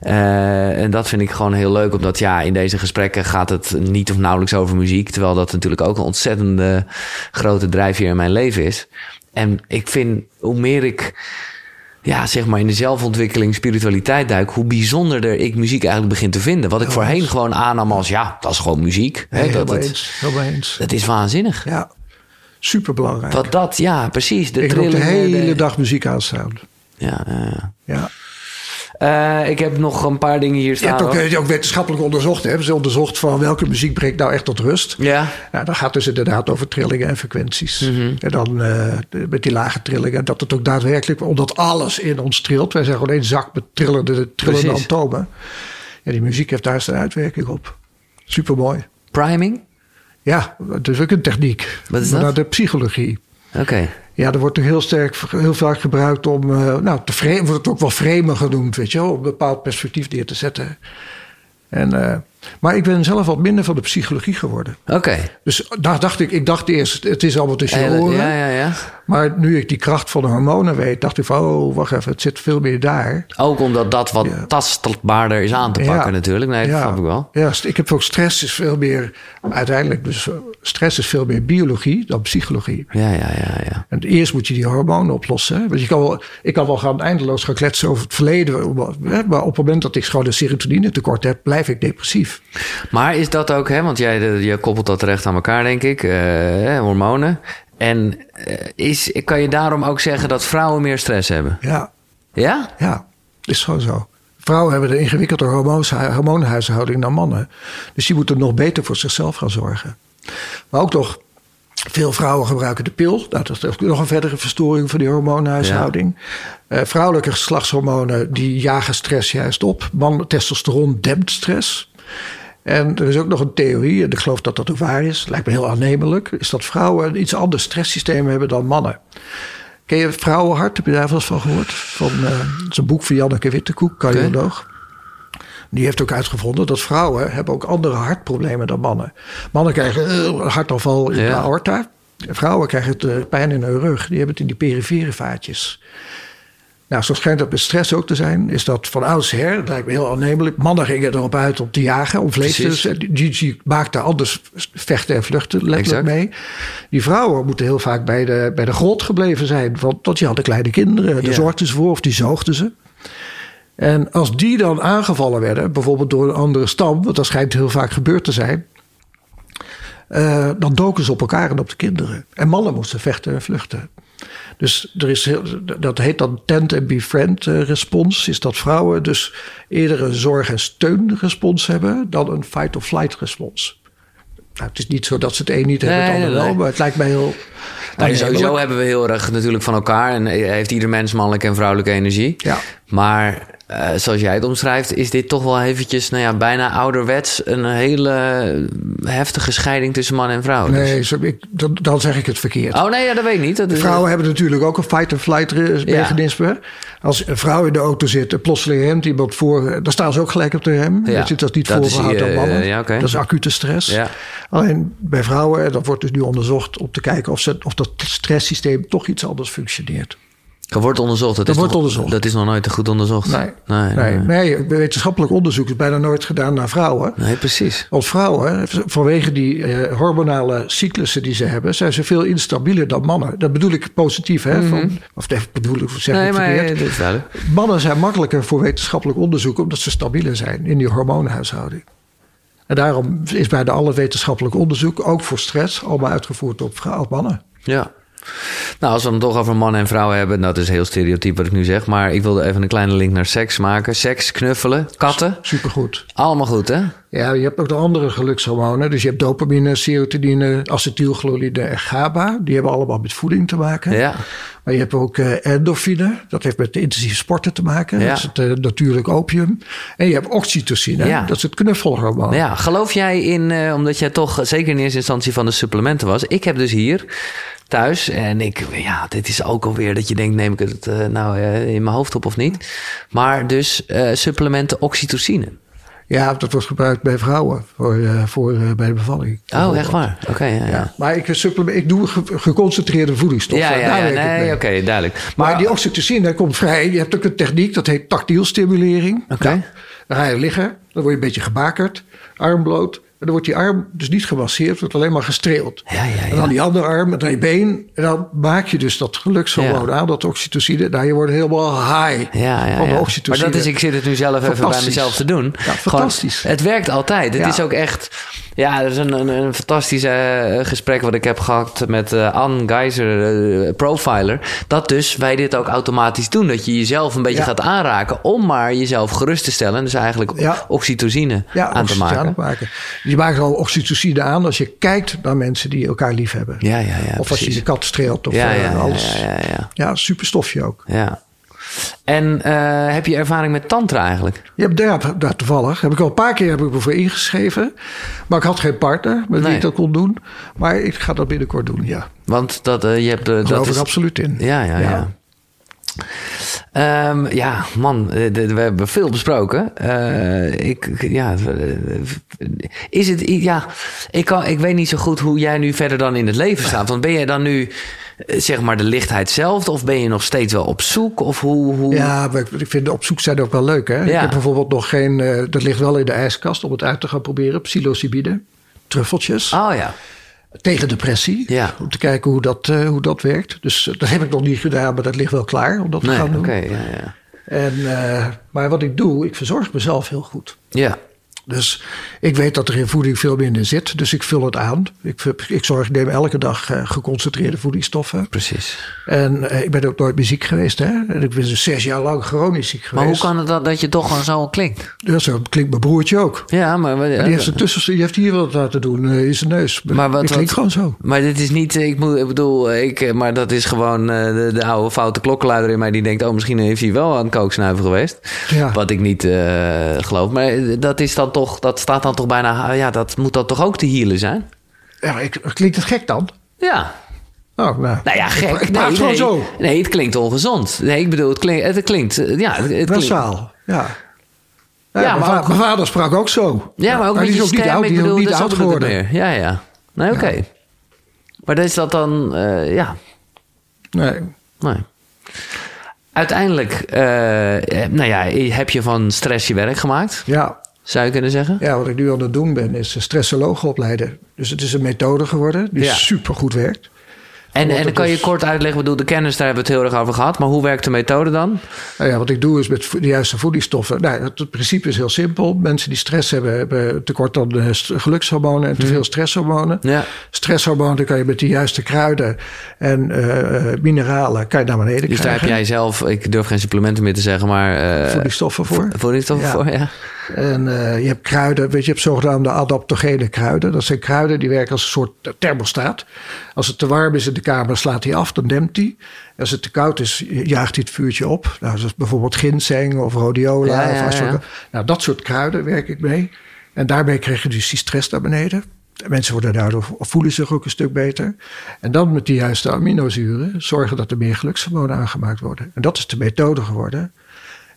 Eh, en dat vind ik gewoon heel leuk, omdat ja, in deze gesprekken gaat het niet of nauwelijks over muziek. Terwijl dat natuurlijk ook een ontzettende grote drijfveer in mijn leven is. En ik vind, hoe meer ik ja, zeg maar in de zelfontwikkeling, spiritualiteit duik, hoe bijzonderder ik muziek eigenlijk begin te vinden. Wat ik voorheen gewoon aannam als, ja, dat is gewoon muziek. Hè, Nee, dat, het, eens. dat is waanzinnig. Ja, super belangrijk. Wat dat, ja, precies. De ik heb de hele dag muziek aanstaan. Ja, ja, ja. Ja. Eh, ik heb nog een paar dingen hier Je staan. hebt ook, eh, ook wetenschappelijk onderzocht. Hè? Hebben ze onderzocht van welke muziek brengt nou echt tot rust. Ja. Nou, dan gaat dus inderdaad over trillingen en frequenties. Mhm. En dan eh, met die lage trillingen, dat het ook daadwerkelijk, omdat alles in ons trilt. Wij zijn gewoon één zak met trillende, trillende Precies. atomen. Ja, die muziek heeft daar zijn uitwerking op. Supermooi. Priming? Ja, dat is ook een techniek. Wat is dat? naar de psychologie. Oké. Ja, er wordt er heel sterk, heel vaak gebruikt om, eh, nou, te frame, wordt het ook wel framen genoemd, weet je wel, om een bepaald perspectief neer te zetten. En, eh, maar ik ben zelf wat minder van de psychologie geworden. Oké. Dus daar dacht ik, ik dacht eerst, het is allemaal tussen je oren. Ja, ja, ja. Maar nu ik die kracht van de hormonen weet, dacht ik van, oh, wacht even, het zit veel meer daar. Ook omdat dat wat Ja. tastbaarder is aan te pakken Ja. natuurlijk. Nee, dat snap ik wel. Ja, ik heb ook stress is veel meer, uiteindelijk, dus eh, stress is veel meer biologie dan psychologie. Ja, ja, ja, ja. En eerst moet je die hormonen oplossen. hè. Want je kan wel, ik kan wel gaan eindeloos gaan kletsen over het verleden. Maar op het moment dat ik gewoon een serotonine tekort heb, blijf ik depressief. Maar is dat ook, hè, want jij je koppelt dat terecht aan elkaar, denk ik, eh, hormonen. En is, kan je daarom ook zeggen dat vrouwen meer stress hebben? Ja, Ja? ja, is gewoon zo. Vrouwen hebben een ingewikkelde hormoonhuishouding dan mannen. Dus die moeten nog beter voor zichzelf gaan zorgen. Maar ook nog, veel vrouwen gebruiken de pil. Nou, dat is ook nog een verdere verstoring van die hormoonhuishouding. Eh, vrouwelijke geslachtshormonen die jagen stress juist op. Man, testosteron dempt stress. En er is ook nog een theorie, en ik geloof dat dat ook waar is, lijkt me heel aannemelijk, is dat vrouwen een iets ander stresssysteem hebben dan mannen. Ken je Vrouwenhart? Heb je daar wel eens van gehoord? Van, eh, het is een boek van Janneke Wittekoek, cardioloog. Die heeft ook uitgevonden dat vrouwen hebben ook andere hartproblemen dan mannen. Mannen krijgen eh, hartaanval in de aorta. Vrouwen krijgen het, eh, pijn in hun rug. Die hebben het in die perifere vaatjes. Nou, zo schijnt dat met stress ook te zijn. Is dat van oudsher, dat lijkt me heel aannemelijk. Mannen gingen erop uit om te jagen, om vlees te... Die, die maakten anders vechten en vluchten letterlijk Exact. mee. Die vrouwen moeten heel vaak bij de, bij de grot gebleven zijn. Want, want die hadden kleine kinderen. Daar Ja. zorgden ze voor of die zoogden ze. En als die dan aangevallen werden, bijvoorbeeld door een andere stam... want dat schijnt heel vaak gebeurd te zijn... eh, dan doken ze op elkaar en op de kinderen. En mannen moesten vechten en vluchten. Dus er is heel, dat heet dan tent and befriend eh, respons. Is dat vrouwen dus eerder een zorg- en steunrespons hebben dan een fight-or-flight respons. Nou, het is niet zo dat ze het een niet hebben, Nee, het ander wel. nee. Maar het lijkt mij heel. Nou, sowieso hebben we heel erg natuurlijk van elkaar. En heeft ieder mens mannelijke en vrouwelijke energie. Ja. Maar eh, zoals jij het omschrijft, is dit toch wel eventjes, nou ja, bijna ouderwets een hele heftige scheiding tussen man en vrouw. Dus- Nee, ik, dan, dan zeg ik het verkeerd. Oh nee, ja, dat weet ik niet. Dat is, Vrouwen hebben natuurlijk ook een fight-and-flight Ja. mechanisme. Als een vrouw in de auto zit plotseling remt iemand voor... dan staan ze ook gelijk op de rem. Ja. Dat is niet Dat is voorgehouden die, aan eh, mannen. ja. Dat is acute stress. Ja. Alleen bij vrouwen, en dat wordt dus nu onderzocht... om te kijken of, ze, of dat stresssysteem toch iets anders functioneert. Dat wordt onderzocht. Dat, Dat is wordt nog- onderzocht. Dat is nog nooit goed onderzocht. Nee. nee, Nee, nee. nee, wetenschappelijk onderzoek is bijna nooit gedaan naar vrouwen. Nee, precies. Want vrouwen, vanwege die eh, hormonale cyclussen die ze hebben, zijn ze veel instabieler dan mannen. Dat bedoel ik positief, hè? Van, of dat bedoel ik, zeg Mhm. Nee, ik maar verkeerd. is duidelijk. Mannen zijn makkelijker voor wetenschappelijk onderzoek omdat ze stabieler zijn in die hormoonhuishouding. En daarom is bijna alle wetenschappelijk onderzoek, ook voor stress, allemaal uitgevoerd op mannen. Ja. Nou, als we het toch over mannen en vrouwen hebben, dat is heel stereotyp wat ik nu zeg, maar ik wilde even een kleine link naar seks maken. Seks, knuffelen, katten, Supergoed. allemaal goed, hè? Ja, je hebt ook de andere gelukshormonen. Dus je hebt dopamine, serotonine, acetylcholine en GABA. Die hebben allemaal met voeding te maken. Ja. Maar je hebt ook eh, endorfine. Dat heeft met intensieve sporten te maken. Ja. Dat is het eh, natuurlijk opium. En je hebt oxytocine. Ja. Dat is het knuffelhormoon. Ja, geloof jij in, eh, omdat jij toch zeker in eerste instantie van de supplementen was. Ik heb dus hier thuis, en ik, ja, dit is ook alweer dat je denkt, neem ik het eh, nou eh, in mijn hoofd op of niet. Maar dus eh, supplementen oxytocine. Ja, dat wordt gebruikt bij vrouwen voor, voor, bij de bevalling. Oh, echt waar? Oké, ja, ja. Ja. Maar ik, supplement, ik doe ge- geconcentreerde voedingsstoffen. Ja, ja, nee, oké, duidelijk. Maar, Maar, die oxytocine komt vrij. Je hebt ook een techniek, dat heet tactiel stimulering. Oké. Dan ga je liggen, dan word je een beetje gebakerd, arm bloot. En dan wordt die arm dus niet gemasseerd, wordt alleen maar gestreeld. Ja, ja, ja. En dan die andere arm, en dan je been. En dan maak je dus dat gelukshormoon aan, dat oxytocine. Nou, je wordt helemaal high Ja, ja, van de ja. oxytocine. Maar dat is, ik zit het nu zelf even bij mezelf te doen. Ja, fantastisch. Gewoon, het werkt altijd. Het is ook echt. Ja, dat is een, een, een fantastisch eh, gesprek wat ik heb gehad met eh Anne Geiser, eh, profiler. Dat dus wij dit ook automatisch doen. Dat je jezelf een beetje Ja. gaat aanraken om maar jezelf gerust te stellen. Dus eigenlijk Ja. oxytocine ja, aan te oxytocine maken. maken. Je maakt al oxytocine aan als je kijkt naar mensen die elkaar lief hebben. Ja, ja, ja. of als je de kat streelt of alles. Ja, ja, ja. Ja, super stofje ook. ja. En eh, heb je ervaring met tantra eigenlijk? Hebt daar, daar toevallig, heb ik al een paar keer heb ik me voor ingeschreven. Maar ik had geen partner met wie ik dat kon doen. Maar ik ga dat binnenkort doen, ja. Want dat, eh, je hebt, eh, Daar dat is absoluut in. Ja, ja, ja. Ja. Ehm, ja, man, we hebben veel besproken. Ik, ja, is het, ja, ik, kan, ik weet niet zo goed hoe jij nu verder dan in het leven staat. Want ben jij dan nu, zeg maar, de lichtheid zelf? Of ben je nog steeds wel op zoek? Of hoe, hoe... Ja, ik, vind op zoek zijn ook wel leuk. Hè? Ik heb bijvoorbeeld nog geen, eh, dat ligt wel in de ijskast om het uit te gaan proberen. Psilocybine, truffeltjes. Oh ja, Tegen depressie. Ja. Om te kijken hoe dat, eh, hoe dat werkt. Dus eh, dat heb ik nog niet gedaan, maar dat ligt wel klaar om dat te gaan doen. ja, ja. En, eh, maar wat ik doe, ik verzorg mezelf heel goed. Ja, Dus ik weet dat er in voeding veel minder zit. Dus ik vul het aan. Ik, ik zorg, ik neem elke dag eh, geconcentreerde voedingsstoffen. precies. En eh, ik ben ook nooit meer ziek geweest. Hè? En ik ben dus zes jaar lang chronisch ziek Maar hoe geweest. kan het dat, dat je toch gewoon zo klinkt? Ja, zo klinkt mijn broertje ook. Ja, maar... Die heeft, zijn tussen, die heeft hier wat laten doen eh, in zijn neus. Maar wat- ik klink wat- gewoon zo. Maar dit is niet, ik, moet, ik bedoel, ik, maar dat is gewoon de, de oude foute klokkenluider in mij die denkt, oh, misschien heeft hij wel aan het kooksnuiven geweest. Ja. Wat ik niet geloof. Maar dat is dan toch, dat staat dan toch bijna, ja, dat moet dan toch ook te healen zijn? Ja, ik, klinkt het gek dan? Ja. Oh, nou, Nou ja, gek. Ik, ik praat nee, gewoon nee. zo. Nee, het klinkt ongezond. Nee, ik bedoel, het klinkt, het klinkt, eh, ja, het, Nasaal, ja. Ja, Ja, mijn, maar va- ook- mijn vader sprak ook zo. ja, maar ook die je is ook niet oud, die is bedoel, niet oud geworden. meer. Ja, ja. Nee, oké. Maar is dat dan, eh, ja, Nee. Nee. Uiteindelijk, eh, nou ja, heb je van stress je werk gemaakt, Ja, zou je kunnen zeggen? ja, wat ik nu aan het doen ben, is stressologen opleiden. Dus het is een methode geworden die Ja. supergoed werkt. En, en dan kan je dus- kort uitleggen, bedoel, de kennis, daar hebben we het heel erg over gehad. Maar hoe werkt de methode dan? Nou ja, wat ik doe is met de juiste voedingsstoffen. Nou, het, het principe is heel simpel. Mensen die stress hebben, hebben tekort aan eh, gelukshormonen en te veel stresshormonen. Ja. Stresshormonen kan je met de juiste kruiden en eh, eh, mineralen kan je naar beneden Dus daar heb krijgen. jij zelf, ik durf geen supplementen meer te zeggen, maar... voedingsstoffen voor. Voedingsstoffen Ja. voor, ja. En eh, je hebt kruiden, weet je, je hebt zogenaamde adaptogene kruiden. Dat zijn kruiden die werken als een soort thermostaat. Als het te warm is in de kamer, slaat hij af, dan dempt hij. Als het te koud is, jaagt hij het vuurtje op. Nou, zoals bijvoorbeeld ginseng of rhodiola. Ja, of ja, ashwagandha. ja. Nou, dat soort kruiden werk ik mee. En daarmee krijg je dus die stress naar beneden. De Mensen worden daardoor, voelen zich ook een stuk beter. En dan met die juiste aminozuren zorgen dat er meer gelukshormonen aangemaakt worden. En dat is de methode geworden.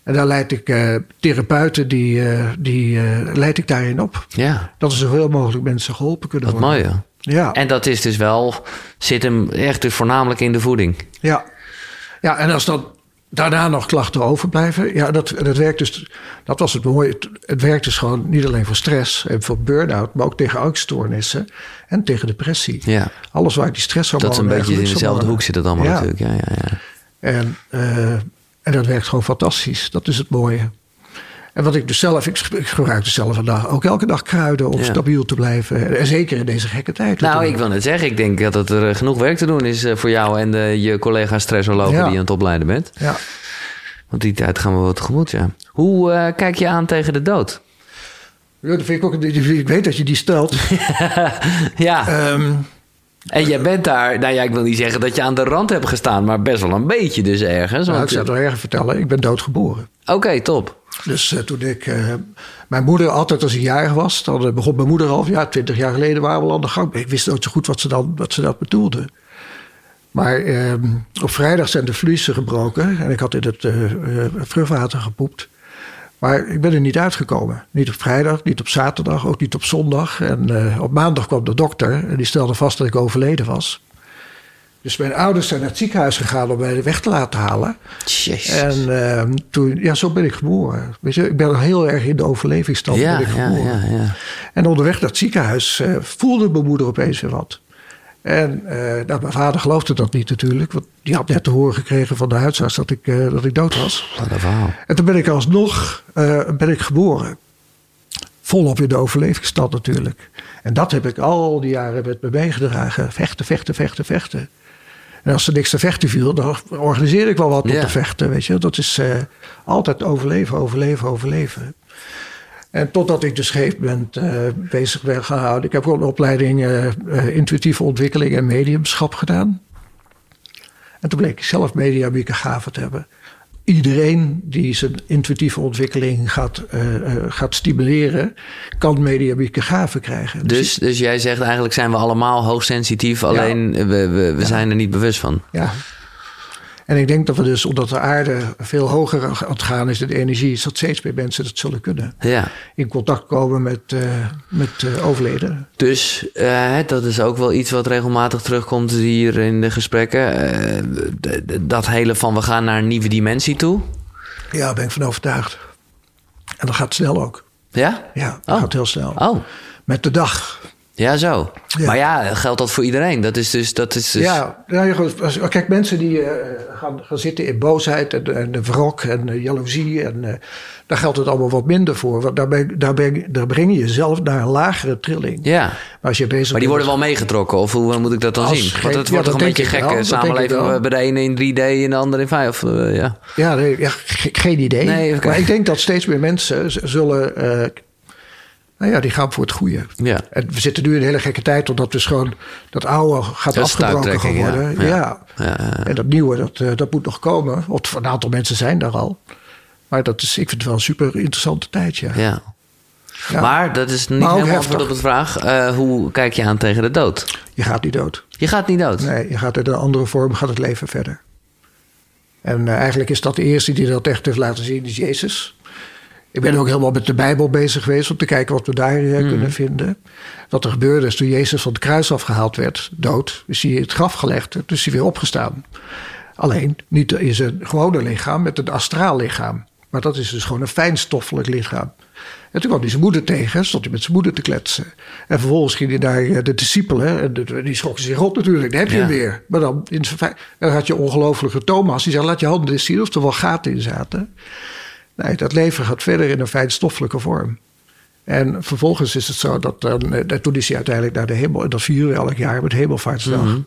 En daar leid ik eh, therapeuten, die, eh, die eh, leid ik daarin op. Ja, Dat er zoveel mogelijk mensen geholpen kunnen wat worden. mooi, ja. Ja, En dat is dus wel, zit hem echt dus voornamelijk in de voeding. ja. Ja, en als dan daarna nog klachten overblijven. Ja, dat, dat werkt dus. Dat was het mooie. Het, het werkt dus gewoon niet alleen voor stress en voor burn-out, maar ook tegen angststoornissen en tegen depressie. Ja. Alles waar die stress Dat is een beetje in dezelfde hoek zit het allemaal Ja. natuurlijk. Ja, ja, ja. En, en dat werkt gewoon fantastisch. Dat is het mooie. En wat ik dus zelf, ik ik gebruik dus zelf vandaag ook elke dag kruiden om Ja. stabiel te blijven. En zeker in deze gekke tijd. Nou, ik wil net zeggen, ik denk dat het er eh, genoeg werk te doen is eh, voor jou en de, je collega stressologen Ja. die aan het opleiden bent. Ja. Want die tijd gaan we wel tegemoet, ja. Hoe eh, kijk je aan tegen de dood? Ja, dat vind ik ook. Ik weet dat je die stelt. ja, Ehm, en jij bent daar, nou ja, ik wil niet zeggen dat je aan de rand hebt gestaan, maar best wel een beetje dus ergens. nou, ik zou het wel erg vertellen. Ik ben doodgeboren. Oké, top. Dus eh, toen ik. eh, mijn moeder, altijd als ik jarig was. dan eh, begon mijn moeder al. Ja, twintig jaar geleden waren we al aan de gang. Ik wist nooit zo goed wat ze, dan, wat ze dat bedoelde. Maar ehm, op vrijdag zijn de vliezen gebroken. En ik had in het vruchtwater gepoept. Maar ik ben er niet uitgekomen. Niet op vrijdag, niet op zaterdag, ook niet op zondag. En eh, op maandag kwam de dokter. En die stelde vast dat ik overleden was. Dus mijn ouders zijn naar het ziekenhuis gegaan om mij weg te laten halen. Jezus. En ehm, toen, ja, zo ben ik geboren. Weet je, ik ben heel erg in de overlevingsstand ja, ben ik ja, geboren. ja, ja. En onderweg naar het ziekenhuis eh, voelde mijn moeder opeens weer wat. En eh, nou, mijn vader geloofde dat niet natuurlijk. Want die had net te horen gekregen van de huisarts dat ik, eh, dat ik dood was. Wat een verhaal. En toen ben ik alsnog eh, ben ik geboren. Volop in de overlevingsstand natuurlijk. En dat heb ik al die jaren met me meegedragen. Vechten, vechten, vechten, vechten. En als er niks te vechten viel, dan organiseerde ik wel wat om te vechten. Weet je? Dat is altijd overleven, overleven, overleven. En totdat ik dus gegeven eh, bezig ben gaan houden. Ik heb ook een opleiding eh, eh, intuïtieve ontwikkeling en mediumschap gedaan. En toen bleek ik zelf mediabieke te hebben. Iedereen die zijn intuïtieve ontwikkeling gaat, gaat stimuleren, kan mediabieke gaven krijgen. Dus, dus jij zegt eigenlijk zijn we allemaal hoogsensitief, alleen we, we, we zijn er niet bewust van. Ja. En ik denk dat we dus, omdat de aarde veel hoger aan het gaan is, de energie, is dat steeds meer mensen dat zullen kunnen. Ja. In contact komen met, eh met eh, overleden. Dus eh, dat is ook wel iets wat regelmatig terugkomt hier in de gesprekken. Dat hele van we gaan naar een nieuwe dimensie toe. Ja, daar ben ik van overtuigd. En dat gaat snel ook. Ja? Ja, dat Oh. gaat heel snel. Oh, Met de dag. Ja zo. Ja. Maar ja, geldt dat voor iedereen? Dat is dus... Dat is dus... Ja, nou als- kijk, mensen die eh, gaan, gaan zitten in boosheid en, en de wrok en eh, jaloezie. En, eh, daar geldt het allemaal wat minder voor. Want daar, ben, daar, ben, daar breng je jezelf naar een lagere trilling. Ja. Maar als je bezig Maar die worden wel meegetrokken, of hoe moet ik dat dan Als zien? Want het ja, wordt toch een beetje gek, wel, samenleving bij de ene in 3D en de andere in 5. Of, eh, ja. Ja, nee, ja ge- geen idee. Nee. Maar ik denk dat steeds meer mensen zullen. Nou ja, die gaan voor het goede. Ja. En we zitten nu in een hele gekke tijd, omdat dus gewoon dat oude gaat Dat afgebroken stuiptrekking, ja. worden. Ja. En dat nieuwe, dat, eh, dat moet nog komen. Want een aantal mensen zijn daar al. Maar dat is, ik vind het wel een super interessante tijd, ja. Maar dat is niet helemaal antwoord op de vraag. eh, hoe kijk je aan tegen de dood? Je gaat niet dood. Je gaat niet dood. Nee, je gaat in een andere vorm, gaat het leven verder. En eh, eigenlijk is dat de eerste die dat echt heeft laten zien, is Jezus. Ik ben ook helemaal met de Bijbel bezig geweest om te kijken wat we daar eh, Mhm. kunnen vinden. Wat er gebeurde is toen Jezus van het kruis afgehaald werd, dood, is hij in het graf gelegd, toen is hij weer opgestaan. Alleen niet in zijn gewone lichaam, met een astraal lichaam. Maar dat is dus gewoon een fijnstoffelijk lichaam. En toen kwam hij zijn moeder tegen, stond hij met zijn moeder te kletsen. En vervolgens ging hij naar eh, de discipelen. En die schrokken zich rot natuurlijk, daar heb je Ja. hem weer. Maar dan, in zijn dan had je ongelofelijke Thomas. Die zei, laat je handen eens zien of er wel gaten in zaten. Nee, dat leven gaat verder in een fijnstoffelijke vorm. En vervolgens is het zo dat dan, toen is hij uiteindelijk naar de hemel. En dat vieren we elk jaar met Hemelvaartsdag. Mhm.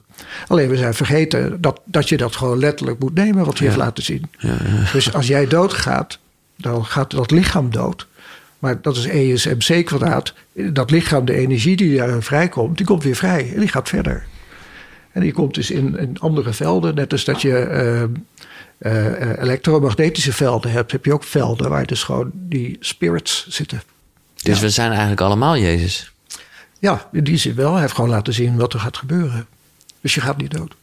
Alleen we zijn vergeten dat, dat je dat gewoon letterlijk moet nemen, wat hij heeft laten zien. Dus als jij doodgaat, dan gaat dat lichaam dood. Maar dat is E is mc kwadraat. Dat lichaam, de energie die daarin vrijkomt, die komt weer vrij. En die gaat verder. En die komt dus in, in andere velden. Net als dat je eh, eh, eh, elektromagnetische velden hebt, heb je ook velden waar dus gewoon die spirits zitten. Dus we zijn eigenlijk allemaal Jezus. Ja, in die zin wel. Hij heeft gewoon laten zien wat er gaat gebeuren. Dus je gaat niet dood.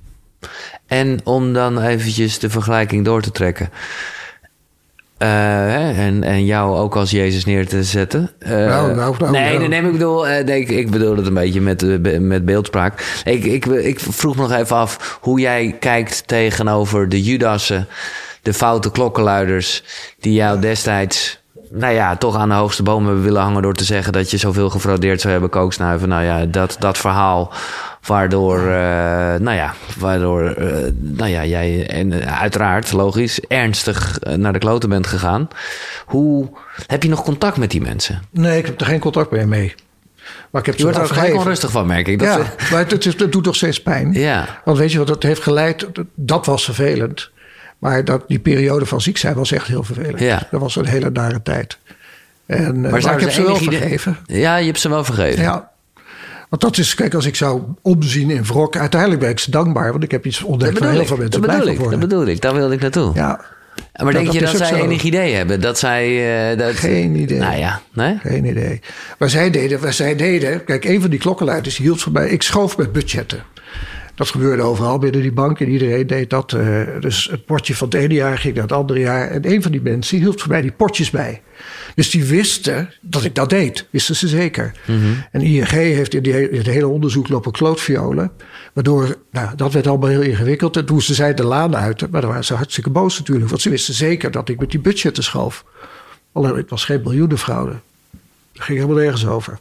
En om dan eventjes de vergelijking door te trekken. En, en jou ook als Jezus neer te zetten. nou, nou, nou, nee, nee, nee, ik bedoel, nee, ik, ik, bedoel het een beetje met, met beeldspraak. Ik, ik, ik vroeg me nog even af hoe jij kijkt tegenover de Judassen, de foute klokkenluiders, die jou destijds nou ja, toch aan de hoogste boom hebben willen hangen door te zeggen dat je zoveel gefraudeerd zou hebben, kooksnuiven. Nou ja, dat, dat verhaal waardoor, uh, nou ja, waardoor, uh, nou ja, jij en uiteraard, logisch, ernstig naar de kloten bent gegaan. Hoe heb je nog contact met die mensen? Nee, ik heb er geen contact meer mee. Maar ik heb je wordt er gelijk onrustig van, merk ik. Dat ja, maar het, het, het, doet toch steeds pijn. Ja. Want weet je wat, dat heeft geleid, dat was vervelend. Maar dat, die periode van ziek zijn was echt heel vervelend. Ja. Dat was een hele nare tijd. En, maar, maar ik heb ze wel vergeven. Ja, je hebt ze wel vergeven. Ja. Want dat is, kijk, als ik zou omzien in wrok, uiteindelijk ben ik ze dankbaar, want ik heb iets ontdekt van heel veel mensen dat bedoel ik, Dat bedoel ik, daar wilde ik naartoe. Ja. Maar denk je dat, zij enig idee hebben? Dat zij. Uh, dat... Geen idee. Nou ja, nee? Geen idee. Wat zij deden, wat zij deden. Kijk, een van die klokkenluiders hield voor mij. Ik schoof met budgetten. Dat gebeurde overal binnen die bank en iedereen deed dat. Uh, dus het potje van het ene jaar ging naar het andere jaar. En een van die mensen hield voor mij die potjes bij. Dus die wisten dat ik dat deed, wisten ze zeker. Mm -hmm. En ING heeft in, die, het hele onderzoek lopen klootviolen. Waardoor, nou, dat werd allemaal heel ingewikkeld. En toen ze zij de laan uit, maar dan waren ze hartstikke boos natuurlijk. Want ze wisten zeker dat ik met die budgetten schoof. Alleen het was geen miljoenenfraude. Dat ging helemaal nergens over.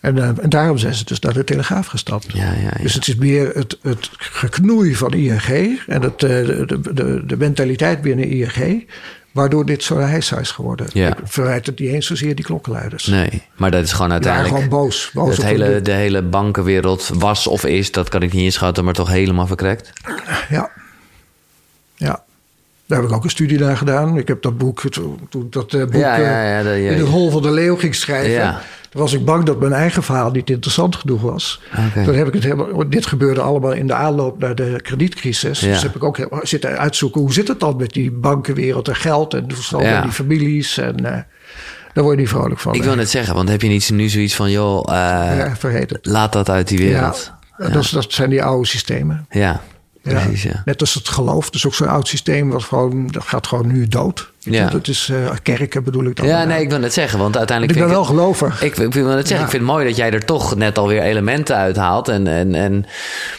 En, uh, en, daarom zijn ze dus naar de Telegraaf gestapt. Ja, ja, ja. Dus het is meer het, het geknoei van ING en het, uh, de, de, de, mentaliteit binnen ING. Waardoor dit zo'n heisa is geworden. Ik verwijt het niet eens zozeer die klokkenluiders. Nee, maar dat is gewoon uiteindelijk... Ja, gewoon boos. boos het hele, de... de hele bankenwereld was of is, dat kan ik niet inschatten, maar toch helemaal verkrekt. Ja. Ja. Daar heb ik ook een studie naar gedaan. Ik heb dat boek, toen dat boek ja, ja, ja, dat, in het hol van de leeuw ging schrijven... Toen was ik bang dat mijn eigen verhaal niet interessant genoeg was. Okay. Toen heb ik het helemaal. Dit gebeurde allemaal in de aanloop naar de kredietcrisis. Ja. Dus heb ik ook zitten uitzoeken hoe zit het dan met die bankenwereld en geld en Ja. met die families. En uh, daar word je niet vrolijk van. Ik wil net zeggen, want heb je niet nu zoiets van, joh, uh, ja, laat dat uit die wereld. Ja, Dat, dat zijn die oude systemen. Ja, precies. Ja. Net als het geloof. Dus ook zo'n oud systeem wat gewoon, dat gaat gewoon nu dood. Ja. Dat is uh, kerken bedoel ik dan. Ja, nee, ik wil net zeggen, want uiteindelijk. Ik ben vind wel gelovig. Ik, ik wil net zeggen, Ja. ik vind het mooi dat jij er toch net alweer elementen uithaalt. En, en, en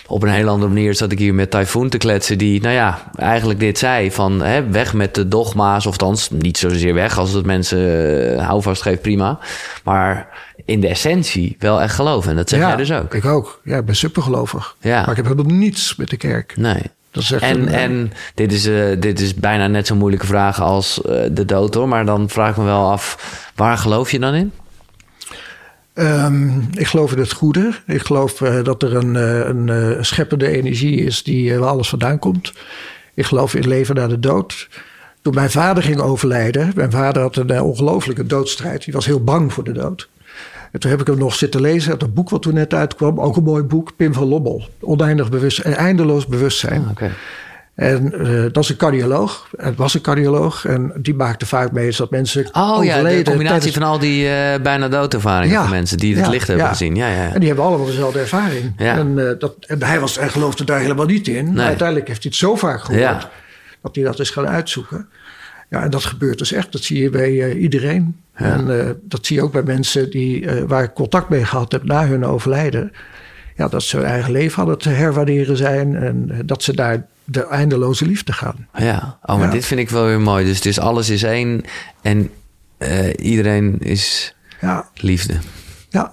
op een hele andere manier zat ik hier met Typhoon te kletsen, die, nou ja, eigenlijk dit zei: van hè, weg met de dogma's, of althans niet zozeer weg als het mensen uh, houvast geeft, prima. Maar in de essentie wel echt geloven. En dat zeg ja, jij dus ook. Ik ook. Ja, ik ben supergelovig. Ja. Maar ik heb helemaal niets met de kerk. Nee. Dat is echt En, een, eh, en dit, is, uh, dit is bijna net zo'n moeilijke vraag als uh, de dood hoor. Maar dan vraag ik me wel af, waar geloof je dan in? Um, ik geloof in het goede. Ik geloof uh, dat er een, een, scheppende energie is die waar alles vandaan komt. Ik geloof in leven na de dood. Toen mijn vader ging overlijden, mijn vader had een ongelofelijke doodstrijd. Die was heel bang voor de dood. En toen heb ik hem nog zitten lezen uit een boek wat toen net uitkwam. Ook een mooi boek, Pim van Lobbel. Oneindig bewust, eindeloos bewustzijn. Ah, okay. En uh, dat is een cardioloog. Het was een cardioloog. En die maakte vaak mee dat mensen Oh overleden ja, de combinatie tijdens... van al die uh, bijna doodervaringen Ja, van mensen die het ja, licht hebben ja. gezien. Ja, ja. En die hebben allemaal dezelfde ervaring. Ja. En, uh, dat, en hij, was, hij geloofde daar helemaal niet in. Maar uiteindelijk heeft hij het zo vaak gehoord... Dat hij dat is gaan uitzoeken. Ja, en dat gebeurt dus echt. Dat zie je bij uh, iedereen. Ja. En uh, dat zie je ook bij mensen die, uh, waar ik contact mee gehad heb na hun overlijden. Ja, dat ze hun eigen leven aan het herwaarderen zijn. En dat ze daar de eindeloze liefde gaan. Ja, oh, maar Ja. dit vind ik wel weer mooi. Dus is alles is één en eh, iedereen is Ja, liefde. ja,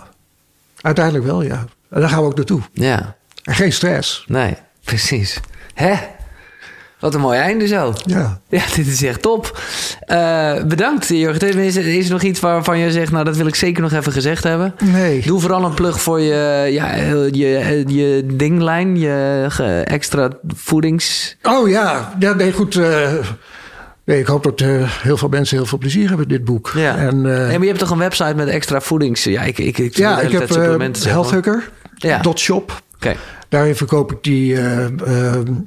uiteindelijk wel, ja. En daar gaan we ook naartoe. Ja, En geen stress. nee, precies. Hè? Wat een mooi einde zo. Ja. Ja, dit is echt top. Uh, bedankt, Jurgen. Is, is er nog iets waarvan je zegt, nou, dat wil ik zeker nog even gezegd hebben? Nee. Doe vooral een plug voor je, ja, je, je dinglijn, je extra voedings... Oh ja, ja nee, goed. Uh, nee, ik hoop dat uh, heel veel mensen heel veel plezier hebben met dit boek. Ja. En, uh, nee, maar je hebt toch een website met extra voedings... Ja, ik, ik, ik, ja, ik heb healthhugger.shop. Oké. Okay. Daarin verkoop ik die, uh,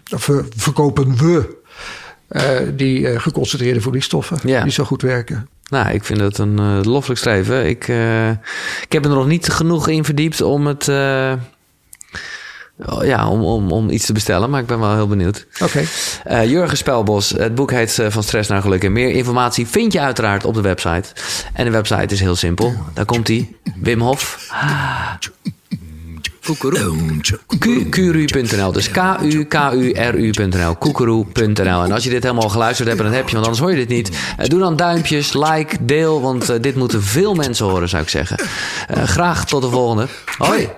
ver, verkopen we die geconcentreerde voedingsstoffen ja. die zo goed werken. Nou, ik vind dat een loffelijk streven. Ik, ik heb er nog niet genoeg in verdiept om het, ja, om, om, om iets te bestellen, maar ik ben wel heel benieuwd. Oké. Eh, Jurgen Spelbos, het boek heet eh, Van Stress naar Geluk. En meer informatie vind je uiteraard op de website. En de website is heel simpel. Daar komt hij. Wim Hof. Kuru.nl. Dus K-U-K-U-R-U.nl. Koekeroe.nl. En als je dit helemaal geluisterd hebt, dan heb je, want anders hoor je dit niet. Eh, doe dan duimpjes, like, deel, want eh, dit moeten veel mensen horen, zou ik zeggen. Eh, graag tot de volgende. Hoi.